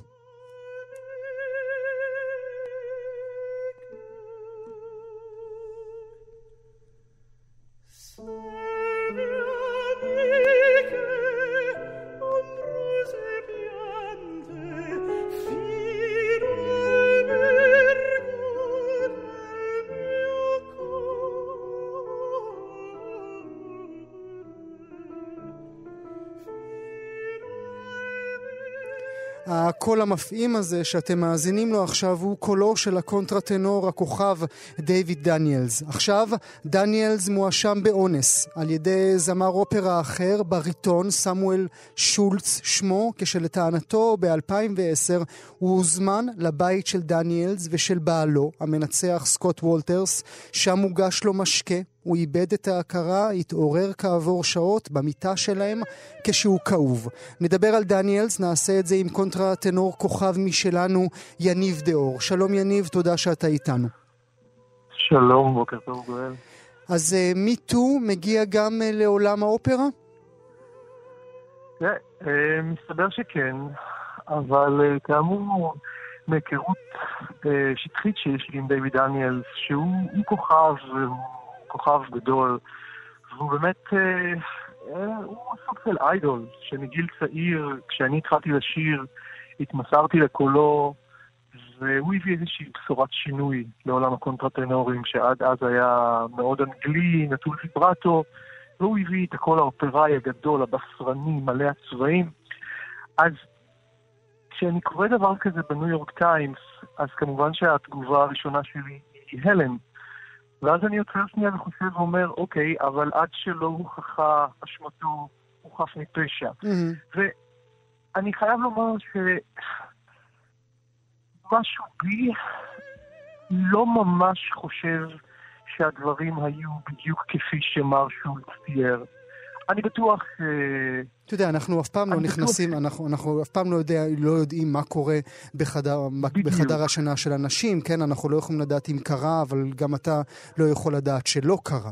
הקול המפעים הזה שאתם מאזינים לו עכשיו הוא קולו של הקונטרטנור הכוכב דיוויד דניאלס. עכשיו דניאלס מואשם באונס על ידי זמר אופרה אחר, בריטון סמואל שולץ שמו, כשלטענתו ב-2010 הוא הוזמן לבית של דניאלס ושל בעלו, המנצח סקוט וולטרס, שם הוגש לו משקה. הוא איבד את ההכרה, התעורר כעבור שעות במיטה שלהם כשהוא כאוב. נדבר על דניאלס, נעשה את זה עם קונטרה טנור כוכב משלנו, יניב דאור. שלום יניב, תודה שאתה איתנו. שלום, בוקר טוב גואל. אז מיטו מגיע גם אה, לעולם האופרה? תראה, אה, מסתבר שכן, אבל אה, כאמור, מהיכרות אה, שטחית שיש לי עם דיוויד דניאלס, שהוא הוא כוכב, הוא כוכב גדול, והוא באמת, אה, אה, הוא סוג של idol, שמגיל צעיר, כשאני התחלתי לשיר, התמסרתי לקולו, והוא הביא איזושהי בשורת שינוי לעולם הקונטרטנורים, שעד אז היה מאוד אנגלי, נטול ויברטו, והוא הביא את הקול האופראי הגדול, הבשרני, מלא הצבעים. אז כשאני קורא דבר כזה בניו יורק טיימס, אז כמובן שהתגובה הראשונה שלי היא הלם. ואז אני יוצא שנייה וחושב ואומר, אוקיי, אבל עד שלא הוכחה אשמתו, הוא חף מפשע. Mm-hmm. ואני חייב לומר שמשהו בי לא ממש חושב שהדברים היו בדיוק כפי שמר שולץ תיאר. אני בטוח ש... אתה יודע, אנחנו אף פעם לא נכנסים, אנחנו, אנחנו אף פעם לא, יודע, לא יודעים מה קורה בחדר, בדיוק. בחדר השינה של אנשים, כן? אנחנו לא יכולים לדעת אם קרה, אבל גם אתה לא יכול לדעת שלא קרה.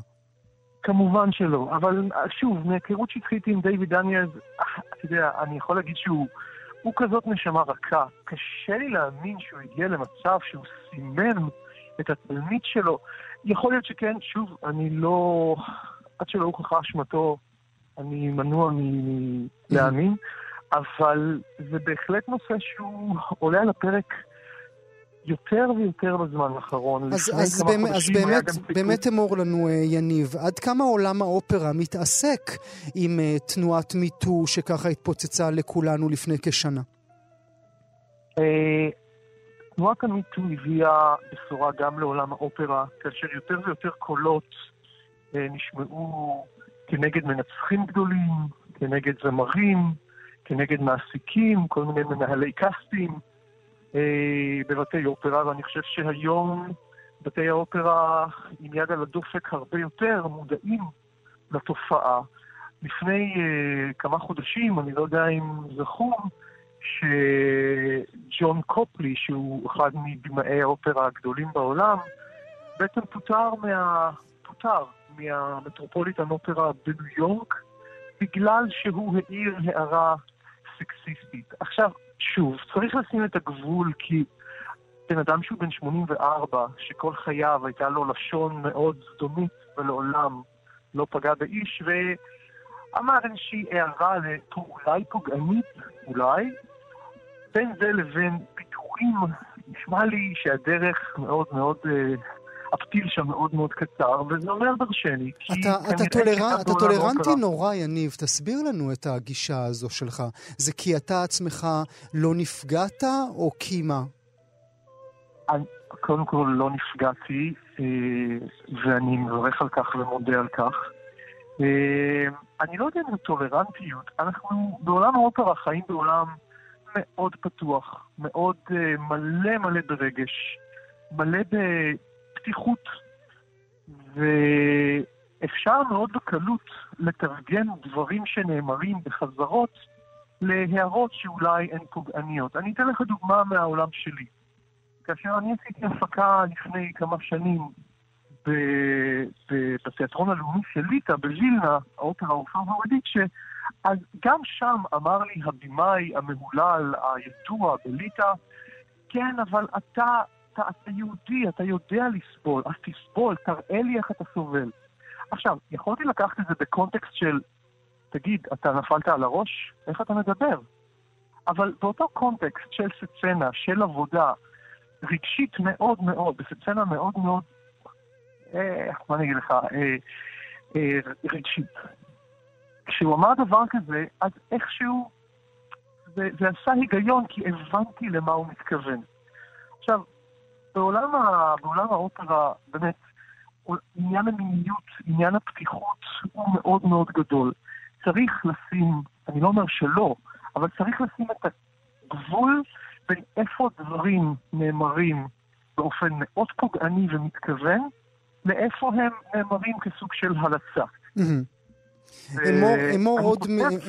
כמובן שלא, אבל שוב, מהיכרות שטחית עם דיוויד דניאלס, אתה יודע, אני יכול להגיד שהוא הוא כזאת נשמה רכה. קשה לי להאמין שהוא הגיע למצב שהוא סימן את התלמיד שלו. יכול להיות שכן, שוב, אני לא... עד שלא הוכחה אשמתו, אני מנוע מלהאמין, אבל זה בהחלט נושא שהוא עולה על הפרק יותר ויותר בזמן האחרון. אז, אז, באמת, אז באמת, באמת אמור לנו, אה, יניב, עד כמה עולם האופרה מתעסק עם אה, תנועת מיטו שככה התפוצצה לכולנו לפני כשנה? אה, תנועת המיטו הביאה בשורה גם לעולם האופרה, כאשר יותר ויותר קולות נשמעו כנגד מנצחים גדולים, כנגד זמרים, כנגד מעסיקים, כל מיני מנהלי קאסטים אה, בבתי אופרה, ואני חושב שהיום בתי האופרה עם יד על הדופק הרבה יותר מודעים לתופעה. לפני אה, כמה חודשים, אני לא יודע אם זכור, שג'ון קופלי, שהוא אחד מבמאי האופרה הגדולים בעולם, בעצם פוטר, מה... פוטר מהמטרופוליטן אופרה בניו יורק בגלל שהוא העיר הערה סקסיסטית. עכשיו, שוב, צריך לשים את הגבול כי בן אדם שהוא בן 84, שכל חייו הייתה לו לשון מאוד זדונית ולעולם לא פגע באיש, ואמר איזושהי הערה אולי פוגענית, אולי, בין זה לבין פיתוחים נשמע לי שהדרך מאוד מאוד... אה, הפתיל שם מאוד מאוד קצר, וזה אומר דרשני. אתה, אתה, טולר... אתה טולרנטי נורא, יניב, תסביר לנו את הגישה הזו שלך. זה כי אתה עצמך לא נפגעת, או כי מה? אני, קודם כל לא נפגעתי, אה, ואני מברך על כך ומודה על כך. אה, אני לא יודע אם זו טולרנטיות, אנחנו בעולם האופרה חיים בעולם מאוד פתוח, מאוד אה, מלא מלא ברגש, מלא בפתיחות, ואפשר מאוד בקלות לתרגם דברים שנאמרים בחזרות להערות שאולי הן פוגעניות. אני אתן לך דוגמה מהעולם שלי. כאשר אני עשיתי הפקה לפני כמה שנים בתיאטרון הלאומי של ליטא, בווילנה, האופרה הוורדית, אז גם שם אמר לי הבמאי המהולל, הידוע בליטא, כן, אבל אתה, אתה, אתה יהודי, אתה יודע לסבול, אז תסבול, תראה לי איך אתה סובל. עכשיו, יכולתי לקחת את זה בקונטקסט של, תגיד, אתה נפלת על הראש? איך אתה מדבר? אבל באותו קונטקסט של סצנה, של עבודה, רגשית מאוד מאוד, בסצנה מאוד מאוד, אה, מה אני אגיד לך, אה, אה, רגשית. כשהוא אמר דבר כזה, אז איכשהו זה, זה עשה היגיון, כי הבנתי למה הוא מתכוון. עכשיו, בעולם, ה, בעולם האופרה, באמת, עניין המיניות, עניין הפתיחות הוא מאוד מאוד גדול. צריך לשים, אני לא אומר שלא, אבל צריך לשים את הגבול בין איפה דברים נאמרים באופן מאוד פוגעני ומתכוון, לאיפה הם נאמרים כסוג של הלצה.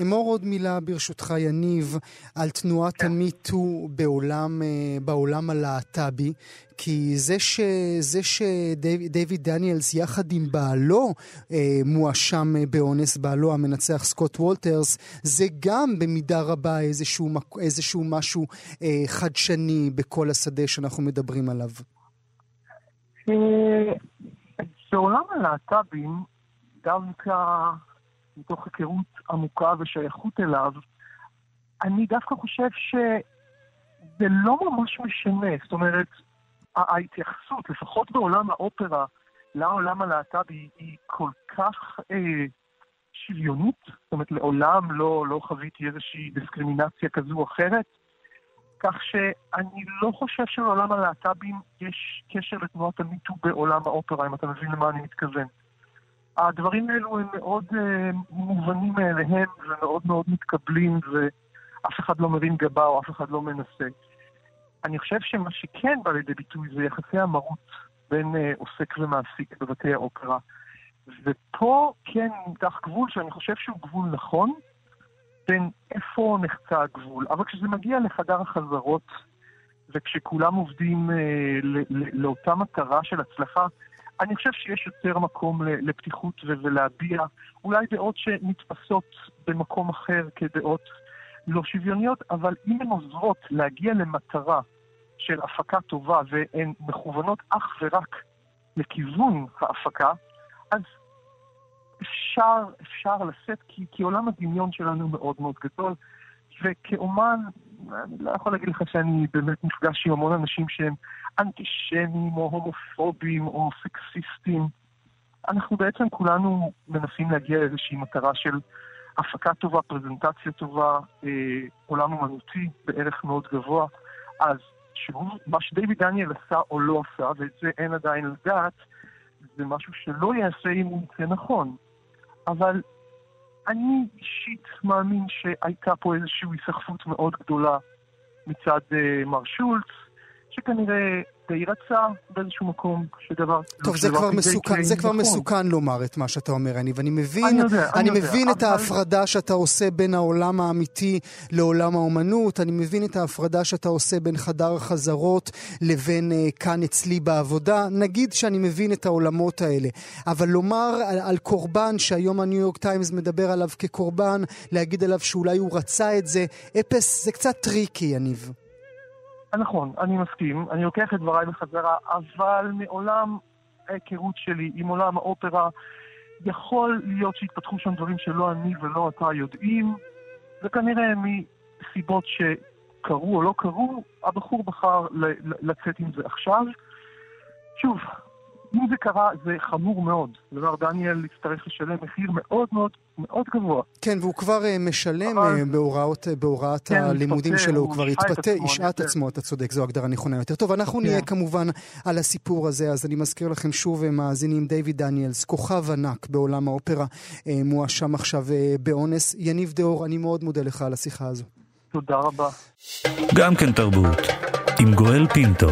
אמור עוד מילה ברשותך, יניב, על תנועת כן. המיטו בעולם, אה, בעולם הלהט"בי, כי זה, ש, זה שדייוויד דניאלס יחד עם בעלו אה, מואשם אה, באונס, בעלו המנצח סקוט וולטרס, זה גם במידה רבה איזשהו, משהו אה, חדשני בכל השדה שאנחנו מדברים עליו. אה, בעולם הלהט"בים, דווקא מתוך היכרות עמוקה ושייכות אליו, אני דווקא חושב שזה לא ממש משנה. זאת אומרת, ההתייחסות, לפחות בעולם האופרה, לעולם הלהט"בי היא כל כך אה, שוויונית, זאת אומרת, לעולם לא, לא חוויתי איזושהי דיסקרימינציה כזו או אחרת, כך שאני לא חושב שלעולם הלהט"בים יש קשר לתנועת המיטו בעולם האופרה, אם אתה מבין למה אני מתכוון. הדברים האלו הם מאוד uh, מובנים מאליהם ומאוד מאוד מתקבלים ואף אחד לא מרים גבה או אף אחד לא מנסה. אני חושב שמה שכן בא לידי ביטוי זה יחסי המרות בין uh, עוסק ומעסיק בבתי האופרה. ופה כן נמתח גבול שאני חושב שהוא גבול נכון, בין איפה נחצה הגבול. אבל כשזה מגיע לחדר החזרות, וכשכולם עובדים אה, לאותה מטרה של הצלחה, אני חושב שיש יותר מקום לפתיחות ולהביע אולי דעות שנתפסות במקום אחר כדעות לא שוויוניות, אבל אם הן עוזרות להגיע למטרה של הפקה טובה והן מכוונות אך ורק לכיוון ההפקה, אז אפשר, אפשר לשאת, כי, כי עולם הדמיון שלנו מאוד מאוד גדול, וכאומן, אני לא יכול להגיד לך שאני באמת נפגש עם המון אנשים שהם אנטישמים או הומופובים או סקסיסטים. אנחנו בעצם כולנו מנסים להגיע לאיזושהי מטרה של הפקה טובה, פרזנטציה טובה, אה, עולם אומנותי בערך מאוד גבוה. אז שהוא, מה שדייוויד דניאל עשה או לא עשה, ואת זה אין עדיין לדעת, זה משהו שלא יעשה אם הוא יצא נכון. אבל אני אישית מאמין שהייתה פה איזושהי היסחפות מאוד גדולה מצד uh, מר שולץ, שכנראה די רצה באיזשהו מקום שדבר... טוב, זה כבר, מסוכן, זה כבר נכון. מסוכן לומר את מה שאתה אומר, אני, ואני מבין, אני, יודע, אני, אני מבין יודע, את אבל... ההפרדה שאתה עושה בין העולם האמיתי לעולם האומנות, אני מבין את ההפרדה שאתה עושה בין חדר החזרות לבין uh, כאן אצלי בעבודה, נגיד שאני מבין את העולמות האלה, אבל לומר על, על קורבן שהיום הניו יורק טיימס מדבר עליו כקורבן, להגיד עליו שאולי הוא רצה את זה, אפס, זה קצת טריקי, יניב. נכון, אני מסכים, אני לוקח את דבריי בחזרה, אבל מעולם ההיכרות שלי עם עולם האופרה, יכול להיות שהתפתחו שם דברים שלא אני ולא אתה יודעים, וכנראה מסיבות קרו או לא קרו, הבחור בחר לצאת עם זה עכשיו. שוב, אם זה קרה, זה חמור מאוד. כלומר, דניאל יצטרך לשלם מחיר מאוד מאוד מאוד גבוה. כן, והוא כבר uh, משלם אבל... uh, בהוראות, uh, בהוראת כן, הלימודים מתפתה, שלו, הוא כבר התפתה, השעה עצמו, אתה צודק, זו הגדרה נכונה יותר. טוב, אנחנו כן. נהיה כמובן על הסיפור הזה, אז אני מזכיר לכם שוב, מאזינים, דיוויד דניאלס, כוכב ענק בעולם האופרה, uh, מואשם עכשיו uh, באונס. יניב דאור, אני מאוד מודה לך על השיחה הזו. תודה רבה. גם כן תרבות, עם גואל פינטו.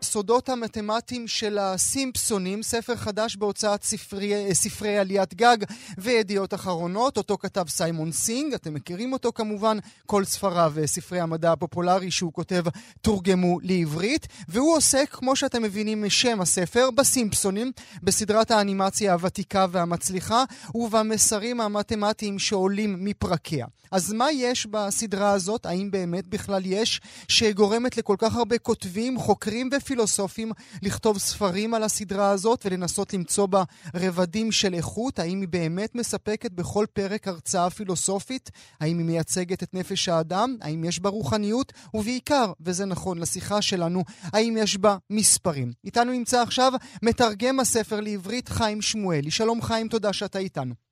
הסודות המתמטיים של הסימפסונים, ספר חדש בהוצאת ספרי, ספרי עליית גג וידיעות אחרונות, אותו כתב סיימון סינג, אתם מכירים אותו כמובן, כל ספריו וספרי המדע הפופולרי שהוא כותב תורגמו לעברית, והוא עוסק, כמו שאתם מבינים משם הספר, בסימפסונים, בסדרת האנימציה הוותיקה והמצליחה, ובמסרים המתמטיים שעולים מפרקיה. אז מה יש בסדרה הזאת, האם באמת בכלל יש, שגורמת לכל כך הרבה כותבים, חוקרים ופילוסופים לכתוב ספרים על הסדרה הזאת ולנסות למצוא בה רבדים של איכות? האם היא באמת מספקת בכל פרק הרצאה פילוסופית? האם היא מייצגת את נפש האדם? האם יש בה רוחניות? ובעיקר, וזה נכון לשיחה שלנו, האם יש בה מספרים? איתנו נמצא עכשיו מתרגם הספר לעברית חיים שמואלי. שלום חיים, תודה שאתה איתנו.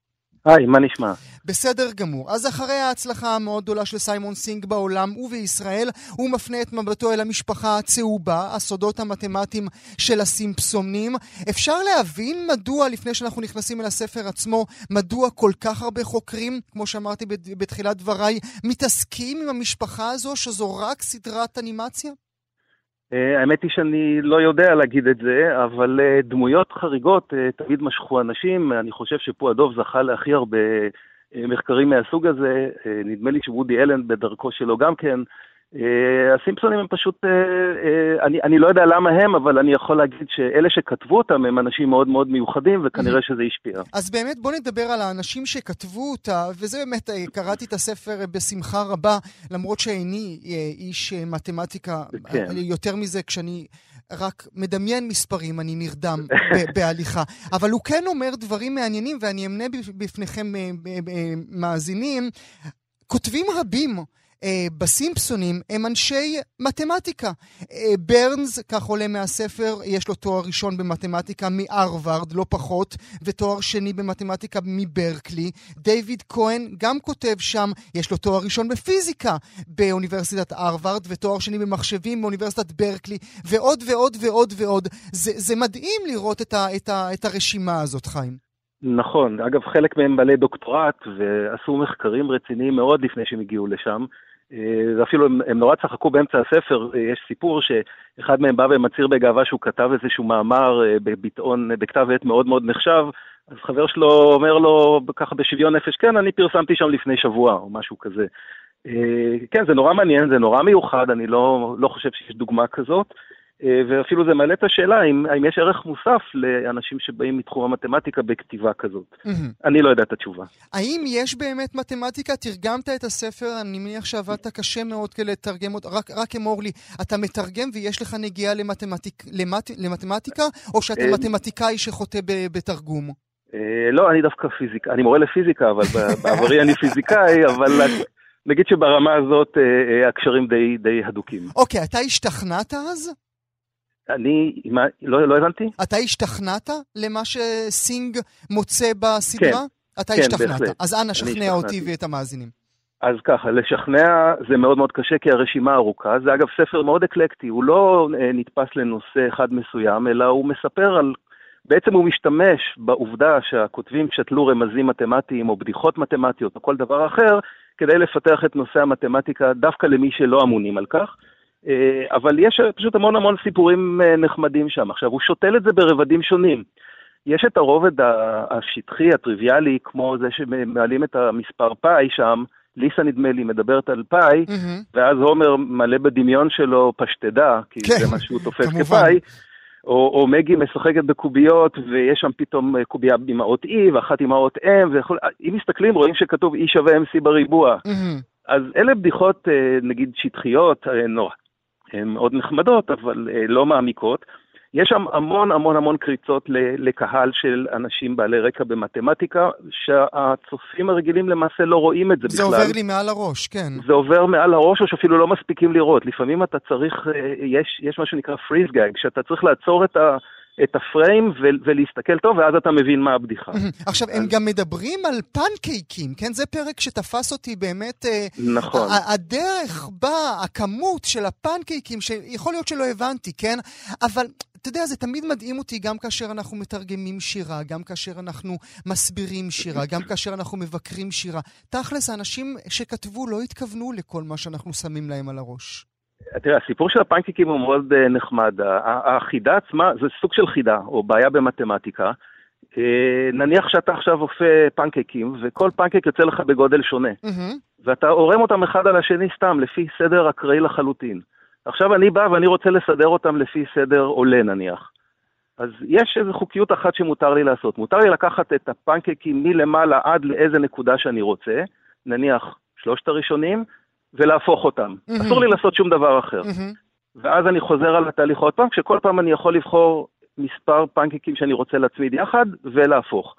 היי, מה נשמע? בסדר גמור. אז אחרי ההצלחה המאוד גדולה של סיימון סינג בעולם ובישראל, הוא מפנה את מבטו אל המשפחה הצהובה, הסודות המתמטיים של הסימפסונים. אפשר להבין מדוע, לפני שאנחנו נכנסים אל הספר עצמו, מדוע כל כך הרבה חוקרים, כמו שאמרתי בתחילת דבריי, מתעסקים עם המשפחה הזו, שזו רק סדרת אנימציה? אה, האמת היא שאני לא יודע להגיד את זה, אבל אה, דמויות חריגות אה, תמיד משכו אנשים. אני חושב שפועדוב זכה להכי הרבה מחקרים מהסוג הזה. נדמה לי שוודי אלן בדרכו שלו גם כן. אה, הסימפסונים הם פשוט, אה, אה, אני, אני לא יודע למה הם, אבל אני יכול להגיד שאלה שכתבו אותם הם אנשים מאוד מאוד מיוחדים, וכנראה שזה השפיע. אז באמת בוא נדבר על האנשים שכתבו אותה, וזה באמת, קראתי את הספר בשמחה רבה, למרות שאיני איש מתמטיקה, כן. יותר מזה כשאני... רק מדמיין מספרים, אני נרדם בהליכה. אבל הוא כן אומר דברים מעניינים, ואני אמנה בפניכם מאזינים. כותבים רבים אה, בסימפסונים הם אנשי מתמטיקה. אה, ברנס, כך עולה מהספר, יש לו תואר ראשון במתמטיקה מהרווארד, לא פחות, ותואר שני במתמטיקה מברקלי. דיוויד כהן גם כותב שם, יש לו תואר ראשון בפיזיקה באוניברסיטת הרווארד, ותואר שני במחשבים באוניברסיטת ברקלי, ועוד ועוד ועוד ועוד. זה, זה מדהים לראות את, ה, את, ה, את הרשימה הזאת, חיים. נכון, אגב חלק מהם בעלי דוקטורט ועשו מחקרים רציניים מאוד לפני שהם הגיעו לשם. אה, ואפילו הם, הם נורא צחקו באמצע הספר, אה, יש סיפור שאחד מהם בא ומצהיר בגאווה שהוא כתב איזשהו מאמר אה, בביטאון, בכתב עת מאוד מאוד נחשב, אז חבר שלו אומר לו ככה בשוויון נפש, כן, אני פרסמתי שם לפני שבוע, או משהו כזה. כן, זה נורא מעניין, זה נורא מיוחד, אני לא, לא חושב שיש דוגמה כזאת. אה, ואפילו זה מעלה את השאלה האם, האם יש ערך מוסף לאנשים שבאים מתחום המתמטיקה בכתיבה כזאת. Mm-hmm. אני לא יודע את התשובה. האם יש באמת מתמטיקה? תרגמת את הספר, אני מניח שעבדת קשה מאוד כדי לתרגם אותו. רק, רק אמור לי, אתה מתרגם ויש לך נגיעה למתמטיק, למט, למתמטיקה, או שאתה אה, מתמטיקאי שחוטא בתרגום? אה, לא, אני דווקא פיזיקה, אני מורה לפיזיקה, אבל בעברי אני פיזיקאי, אבל נגיד שברמה הזאת הקשרים די, די הדוקים. אוקיי, אתה השתכנעת אז? אני, מה, לא, לא הבנתי? אתה השתכנעת למה שסינג מוצא בסדרה? כן, אתה כן, השתכנעת. בהחלט. אז אנא, שכנע אותי ואת המאזינים. אז ככה, לשכנע זה מאוד מאוד קשה כי הרשימה ארוכה. זה אגב ספר מאוד אקלקטי, הוא לא אה, נתפס לנושא אחד מסוים, אלא הוא מספר על... בעצם הוא משתמש בעובדה שהכותבים שתלו רמזים מתמטיים או בדיחות מתמטיות או כל דבר אחר, כדי לפתח את נושא המתמטיקה דווקא למי שלא אמונים על כך. אה, אבל יש פשוט המון המון סיפורים אה, נחמדים שם. עכשיו, הוא שותל את זה ברבדים שונים. יש את הרובד השטחי, הטריוויאלי, כמו זה שמעלים את המספר פאי שם, ליסה נדמה לי מדברת על פאי, mm-hmm. ואז הומר מלא בדמיון שלו פשטדה, כי כן, זה מה שהוא תופס כפאי. או, או מגי משחקת בקוביות, ויש שם פתאום קובייה עם האות E ואחת עם האות M, ויכול, אם מסתכלים רואים שכתוב E שווה MC בריבוע. Mm-hmm. אז אלה בדיחות, אה, נגיד, שטחיות, נורא, הן מאוד נחמדות, אבל אה, לא מעמיקות. יש שם המון המון המון קריצות לקהל של אנשים בעלי רקע במתמטיקה, שהצופים הרגילים למעשה לא רואים את זה, זה בכלל. זה עובר לי מעל הראש, כן. זה עובר מעל הראש, או שאפילו לא מספיקים לראות. לפעמים אתה צריך, אה, יש, יש מה שנקרא freeze gag, שאתה צריך לעצור את ה... את הפריים ו- ולהסתכל טוב, ואז אתה מבין מה הבדיחה. עכשיו, הם גם מדברים על פנקייקים, כן? זה פרק שתפס אותי באמת... אה, נכון. הדרך בה, הכמות של הפנקייקים, שיכול להיות שלא הבנתי, כן? אבל אתה יודע, זה תמיד מדהים אותי גם כאשר אנחנו מתרגמים שירה, גם כאשר אנחנו מסבירים שירה, גם כאשר אנחנו מבקרים שירה. תכלס, האנשים שכתבו לא התכוונו לכל מה שאנחנו שמים להם על הראש. תראה, הסיפור של הפנקקים הוא מאוד uh, נחמד. החידה עצמה זה סוג של חידה, או בעיה במתמטיקה. Uh, נניח שאתה עכשיו אופה פנקקים, וכל פנקק יוצא לך בגודל שונה. Mm-hmm. ואתה עורם אותם אחד על השני סתם, לפי סדר אקראי לחלוטין. עכשיו אני בא ואני רוצה לסדר אותם לפי סדר עולה נניח. אז יש איזו חוקיות אחת שמותר לי לעשות. מותר לי לקחת את הפנקקים מלמעלה עד לאיזה נקודה שאני רוצה, נניח שלושת הראשונים, ולהפוך אותם. Mm-hmm. אסור לי לעשות שום דבר אחר. Mm-hmm. ואז אני חוזר על התהליך עוד פעם, כשכל פעם אני יכול לבחור מספר פנקקים שאני רוצה להצמיד יחד ולהפוך.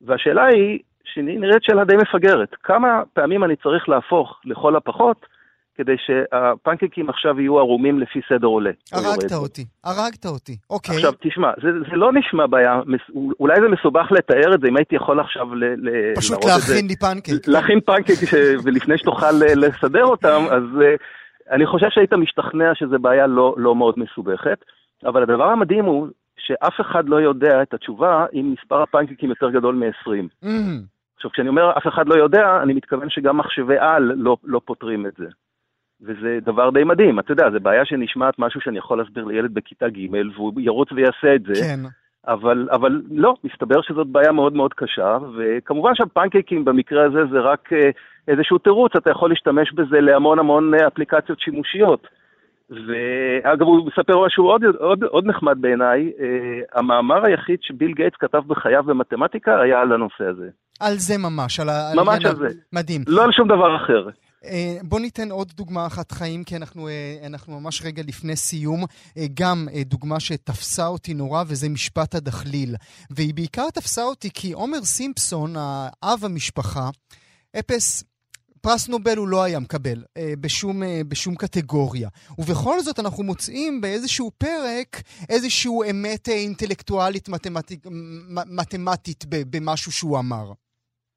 והשאלה היא, שנראית שאלה די מפגרת, כמה פעמים אני צריך להפוך לכל הפחות כדי שהפנקקים עכשיו יהיו ערומים לפי סדר עולה. הרגת אותי, הרגת אותי, אוקיי. עכשיו, תשמע, זה, זה לא נשמע בעיה, אולי זה מסובך לתאר את זה, אם הייתי יכול עכשיו ל, ל, פשוט להכין לי פנקק. להכין פנקק, ש... ולפני שתוכל לסדר אותם, אז uh, אני חושב שהיית משתכנע שזו בעיה לא, לא מאוד מסובכת, אבל הדבר המדהים הוא שאף אחד לא יודע את התשובה אם מספר הפנקקים יותר גדול מ-20. Mm. עכשיו, כשאני אומר אף אחד לא יודע, אני מתכוון שגם מחשבי על לא, לא פותרים את זה. וזה דבר די מדהים, אתה יודע, זו בעיה שנשמעת משהו שאני יכול להסביר לילד בכיתה ג' והוא ירוץ ויעשה את זה. כן. אבל, אבל לא, מסתבר שזאת בעיה מאוד מאוד קשה, וכמובן שהפנקייקים במקרה הזה זה רק אה, איזשהו תירוץ, אתה יכול להשתמש בזה להמון המון אה, אפליקציות שימושיות. ואגב, הוא מספר משהו עוד, עוד, עוד נחמד בעיניי, אה, המאמר היחיד שביל גייטס כתב בחייו במתמטיקה היה על הנושא הזה. על זה ממש, על ה... ממש על זה. מדהים. לא על שום דבר אחר. אה, בוא ניתן עוד דוגמה אחת חיים, כי אנחנו, אה, אנחנו ממש רגע לפני סיום. אה, גם דוגמה שתפסה אותי נורא, וזה משפט הדחליל. והיא בעיקר תפסה אותי כי עומר סימפסון, האב המשפחה, אפס פרס נובל הוא לא היה מקבל אה, בשום, אה, בשום קטגוריה. ובכל זאת אנחנו מוצאים באיזשהו פרק איזשהו אמת אינטלקטואלית מתמטית, מתמטית במשהו שהוא אמר.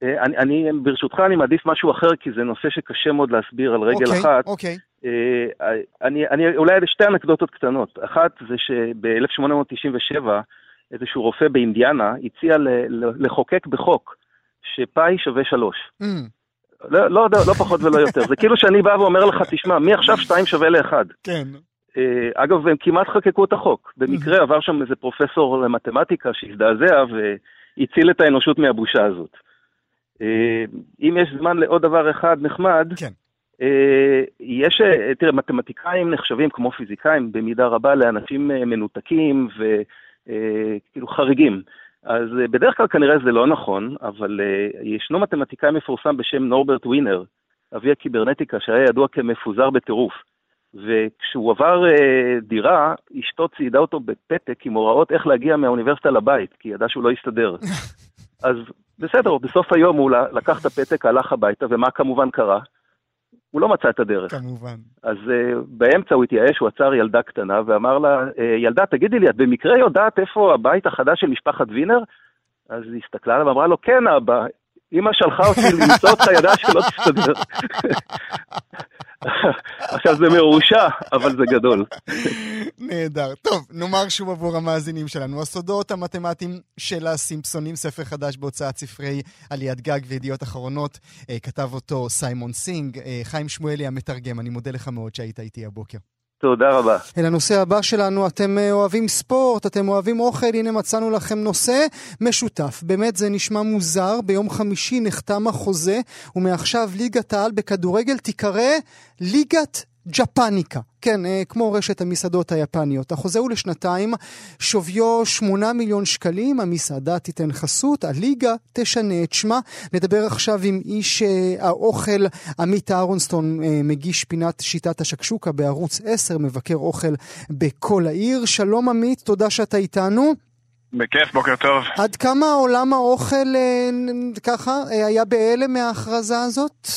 אה, אני, אני, ברשותך, אני מעדיף משהו אחר, כי זה נושא שקשה מאוד להסביר על רגל okay, אחת. אוקיי, אוקיי. אני, אני, אולי שתי אנקדוטות קטנות. אחת זה שב-1897, איזשהו רופא באינדיאנה הציע ל, ל, לחוקק בחוק שפאי שווה שלוש. Mm. לא, לא, לא, לא פחות ולא יותר. זה כאילו שאני בא ואומר לך, תשמע, מעכשיו שתיים שווה לאחד. כן. אה, אגב, הם כמעט חקקו את החוק. במקרה עבר שם איזה פרופסור למתמטיקה שהזדעזע והציל את האנושות מהבושה הזאת. אה, אם יש זמן לעוד דבר אחד נחמד, כן. אה, יש, אה, תראה, מתמטיקאים נחשבים כמו פיזיקאים במידה רבה לאנשים מנותקים וכאילו חריגים. אז בדרך כלל כנראה זה לא נכון, אבל ישנו מתמטיקאי מפורסם בשם נורברט ווינר, אבי הקיברנטיקה, שהיה ידוע כמפוזר בטירוף. וכשהוא עבר דירה, אשתו ציידה אותו בפתק עם הוראות איך להגיע מהאוניברסיטה לבית, כי היא ידעה שהוא לא יסתדר. אז בסדר, בסוף היום הוא לקח את הפתק, הלך הביתה, ומה כמובן קרה? הוא לא מצא את הדרך. כמובן. אז uh, באמצע הוא התייאש, הוא עצר ילדה קטנה ואמר לה, uh, ילדה, תגידי לי, את במקרה יודעת איפה הבית החדש של משפחת וינר? אז היא הסתכלה עליו ואמרה לו, כן אבא, אמא שלחה אותי למצוא אותך, ידעה שלא תסתדר. עכשיו זה מרושע, אבל זה גדול. נהדר. טוב, נאמר שוב עבור המאזינים שלנו, הסודות המתמטיים של הסימפסונים, ספר חדש בהוצאת ספרי עליית גג וידיעות אחרונות, אה, כתב אותו סיימון סינג. אה, חיים שמואלי המתרגם, אני מודה לך מאוד שהיית איתי הבוקר. תודה רבה. אל הנושא הבא שלנו, אתם אה, אוהבים ספורט, אתם אוהבים אוכל, הנה מצאנו לכם נושא משותף. באמת זה נשמע מוזר, ביום חמישי נחתם החוזה, ומעכשיו ליגת העל בכדורגל תיקרא ליגת ג'פניקה, כן, אה, כמו רשת המסעדות היפניות. החוזה הוא לשנתיים, שוויו 8 מיליון שקלים, המסעדה תיתן חסות, הליגה תשנה את שמה. נדבר עכשיו עם איש אה, האוכל, עמית אהרונסטון, אה, מגיש פינת שיטת השקשוקה בערוץ 10, מבקר אוכל בכל העיר. שלום עמית, תודה שאתה איתנו. בכיף, בוקר טוב. עד כמה עולם האוכל ככה היה בהלם מההכרזה הזאת?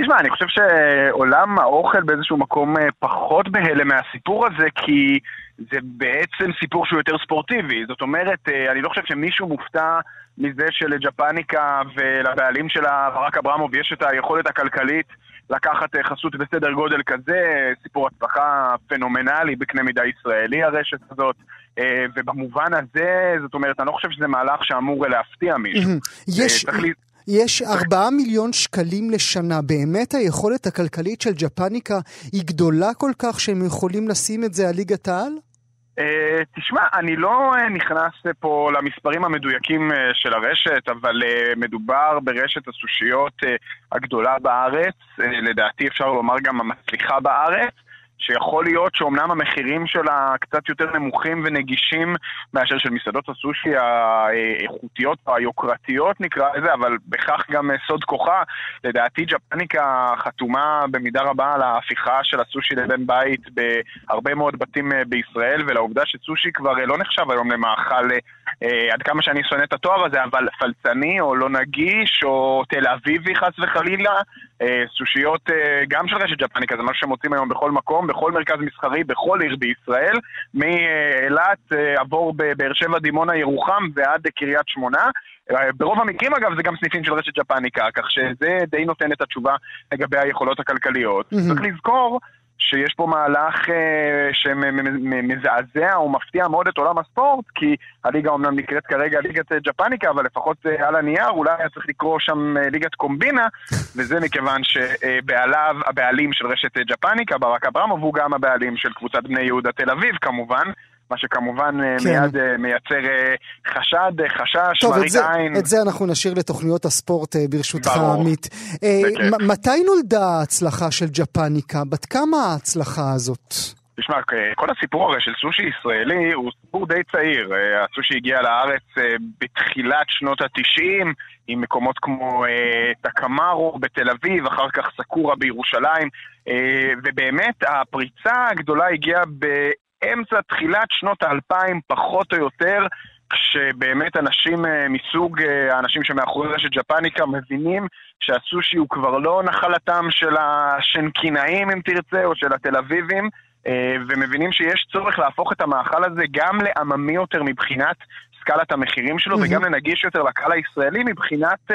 תשמע, אני חושב שעולם האוכל באיזשהו מקום אה, פחות בהלם מהסיפור הזה, כי זה בעצם סיפור שהוא יותר ספורטיבי. זאת אומרת, אה, אני לא חושב שמישהו מופתע מזה שלג'פניקה ולבעלים שלה, ברק אברמוב, יש את היכולת הכלכלית לקחת אה, חסות בסדר גודל כזה, סיפור הצלחה פנומנלי בקנה מידה ישראלי הרשת הזאת. ובמובן הזה, זאת אומרת, אני לא חושב שזה מהלך שאמור להפתיע מישהו. יש... יש ארבעה מיליון שקלים לשנה. באמת היכולת הכלכלית של ג'פניקה היא גדולה כל כך שהם יכולים לשים את זה על ליגת העל? Uh, תשמע, אני לא uh, נכנס פה למספרים המדויקים uh, של הרשת, אבל מדובר ברשת הסושיות הגדולה בארץ, לדעתי אפשר לומר גם המצליחה בארץ. שיכול להיות שאומנם המחירים שלה קצת יותר נמוכים ונגישים מאשר של מסעדות הסושי האיכותיות או היוקרתיות נקרא לזה, אבל בכך גם סוד כוחה. לדעתי ג'פניקה חתומה במידה רבה על ההפיכה של הסושי לבן בית בהרבה מאוד בתים אה, בישראל, ולעובדה שסושי כבר אה, לא נחשב היום למאכל, אה, עד כמה שאני שונא את התואר הזה, אבל פלצני או לא נגיש או תל אביבי חס וחלילה. סושיות גם של רשת ג'פניקה, זה משהו שמוצאים היום בכל מקום. בכל מרכז מסחרי, בכל עיר בישראל, מאילת, אה, עבור בבאר שבע, דימונה, ירוחם ועד קריית שמונה. אה, ברוב המקרים אגב זה גם סניפים של רשת ג'פניקה, כך שזה די נותן את התשובה לגבי היכולות הכלכליות. Mm-hmm. צריך לזכור שיש פה מהלך אה, שמזעזע או מפתיע מאוד את עולם הספורט, כי הליגה אומנם נקראת כרגע ליגת ג'פניקה, אבל לפחות אה, על הנייר אולי היה צריך לקרוא שם אה, ליגת קומבינה, וזה מכיוון שבעליו, הבעלים של רשת ג'פניקה, ברק אברמוב, הוא גם הבעלים של קבוצת בני יהודה תל אביב כמובן. מה שכמובן אה, כן. מיד אה, מייצר אה, חשד, חשש, מראית עין. את זה אנחנו נשאיר לתוכניות הספורט ברשותך, עמית. מתי נולדה ההצלחה של ג'פניקה? בת כמה ההצלחה הזאת? תשמע, כל הסיפור הרי של סושי ישראלי הוא סיפור די צעיר. הסושי הגיע לארץ בתחילת שנות התשעים, עם מקומות כמו טקמארו בתל אביב, אחר כך סקורה בירושלים, ובאמת הפריצה הגדולה הגיעה אמצע, תחילת שנות האלפיים, פחות או יותר, כשבאמת אנשים אה, מסוג אה, האנשים שמאחורי רשת ג'פניקה מבינים שהסושי הוא כבר לא נחלתם של השנקינאים, אם תרצה, או של התל אביבים, אה, ומבינים שיש צורך להפוך את המאכל הזה גם לעממי יותר מבחינת סקלת המחירים שלו, mm-hmm. וגם לנגיש יותר לקהל הישראלי מבחינת,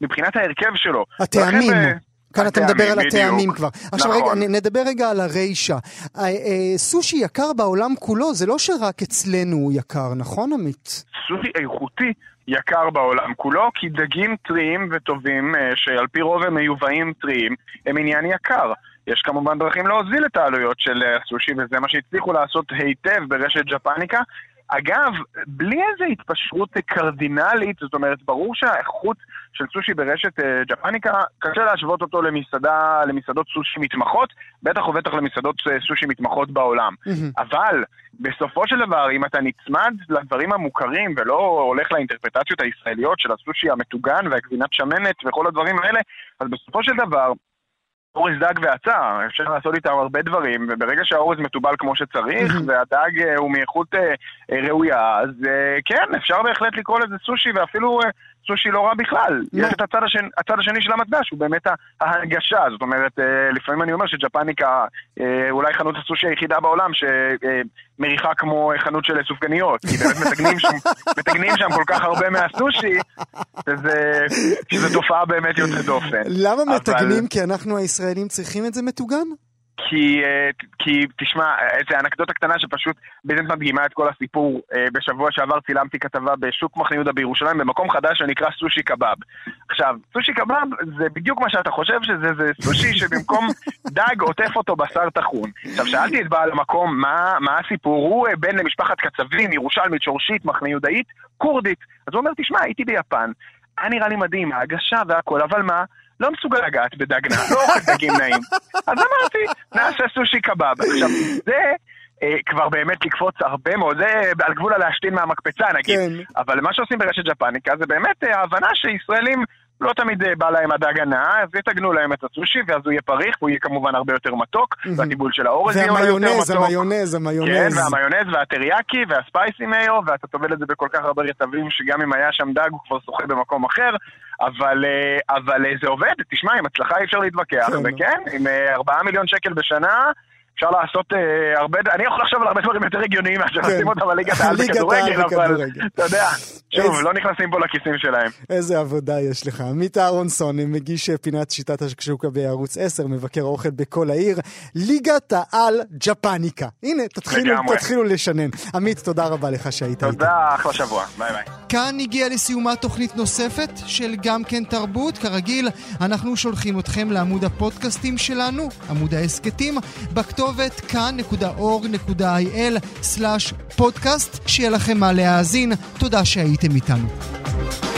מבחינת ההרכב שלו. הטעמים. לכן, כאן אתה מדבר על הטעמים כבר. עכשיו רגע, נכון. נדבר רגע על הרישה. אה, אה, סושי יקר בעולם כולו, זה לא שרק אצלנו הוא יקר, נכון עמית? סושי איכותי יקר בעולם כולו, כי דגים טריים וטובים, אה, שעל פי רוב הם מיובאים טריים, הם עניין יקר. יש כמובן דרכים להוזיל את העלויות של הסושי, וזה מה שהצליחו לעשות היטב ברשת ג'פניקה. אגב, בלי איזו התפשרות קרדינלית, זאת אומרת, ברור שהאיכות של סושי ברשת אה, ג'פניקה, קשה להשוות אותו למסעדה, למסעדות סושי מתמחות, בטח ובטח למסעדות אה, סושי מתמחות בעולם. Mm-hmm. אבל בסופו של דבר, אם אתה נצמד לדברים המוכרים ולא הולך לאינטרפטציות הישראליות של הסושי המטוגן והגבינת שמנת וכל הדברים האלה, אז בסופו של דבר, אורז דג ועצה, אפשר לעשות איתם הרבה דברים, וברגע שהאורז מתובל כמו שצריך, והדג אה, הוא מאיכות ראויה, אז כן, אפשר בהחלט לקרוא לזה סושי, ואפילו סושי לא רע בכלל. יש את הצד השני, הצד השני של המטבע, שהוא באמת ההנגשה. זאת אומרת, לפעמים אני אומר שג'פניקה אולי חנות הסושי היחידה בעולם שמריחה כמו חנות של סופגניות, כי באמת מתגנים שם, מתגנים שם כל כך הרבה מהסושי, שזו תופעה באמת יוצאת דופן. למה אבל... מתגנים? כי אנחנו הישראלים צריכים את זה מטוגן? כי, אה, כי תשמע, איזה אנקדוטה קטנה שפשוט באמת מדגימה את כל הסיפור. אה, בשבוע שעבר צילמתי כתבה בשוק מחנה יהודה בירושלים, במקום חדש שנקרא סושי קבב. עכשיו, סושי קבב זה בדיוק מה שאתה חושב שזה, זה סושי שבמקום דג עוטף אותו בשר טחון. עכשיו, שאלתי את בעל המקום מה, מה הסיפור, הוא אה, בן למשפחת קצבים, ירושלמית, שורשית, מחנה יהודאית, כורדית. אז הוא אומר, תשמע, הייתי ביפן, היה נראה לי מדהים, ההגשה והכל, אבל מה? לא מסוגל לגעת בדג נע, לא אוכל דגים נעים. אז אמרתי, נעשה סושי קבב. עכשיו, זה... אה, כבר באמת לקפוץ הרבה מאוד, זה על גבול הלהשתין מהמקפצה נגיד, כן. אבל מה שעושים ברשת ג'פניקה זה באמת אה, ההבנה שישראלים לא תמיד אה, בא להם הדג הנאה, אז יתגנו להם את הסושי, ואז הוא יהיה פריך, והוא יהיה כמובן הרבה יותר מתוק, והטיבול של האורז יהיה יותר מתוק. והמיונז, המיונז, המיונז. כן, והמיונז והטריאקי והספייסי מאיו, ואתה טובל את זה בכל כך הרבה רטבים, שגם אם היה שם דג הוא כבר שוחה במקום אחר, אבל, אבל זה עובד, תשמע, עם הצלחה אי אפשר להתווכח, כן. וכן, עם 4 מיליון שקל בשנה, אפשר לעשות אה, הרבה, אני יכול לחשוב על הרבה דברים יותר הגיוניים מאשר כן. לשים אותם בליגת העל בכדורגל, אבל אתה יודע, שוב, לא נכנסים פה לכיסים שלהם. איזה עבודה יש לך. עמית אהרונסון, מגיש פינת שיטת השקשוקה בערוץ 10, מבקר אוכל בכל העיר, ליגת העל ג'פניקה. הנה, תתחילו, תתחילו לשנן. עמית, תודה רבה לך שהיית איתי. תודה, אחלה שבוע, ביי ביי. כאן הגיעה לסיומה תוכנית נוספת של גם כן תרבות. כרגיל, אנחנו שולחים אתכם לעמוד הפודקאסטים שלנו, עמוד ההסכתים, בכתובת כאן.org.il/פודקאסט. שיהיה לכם מה להאזין. תודה שהייתם איתנו.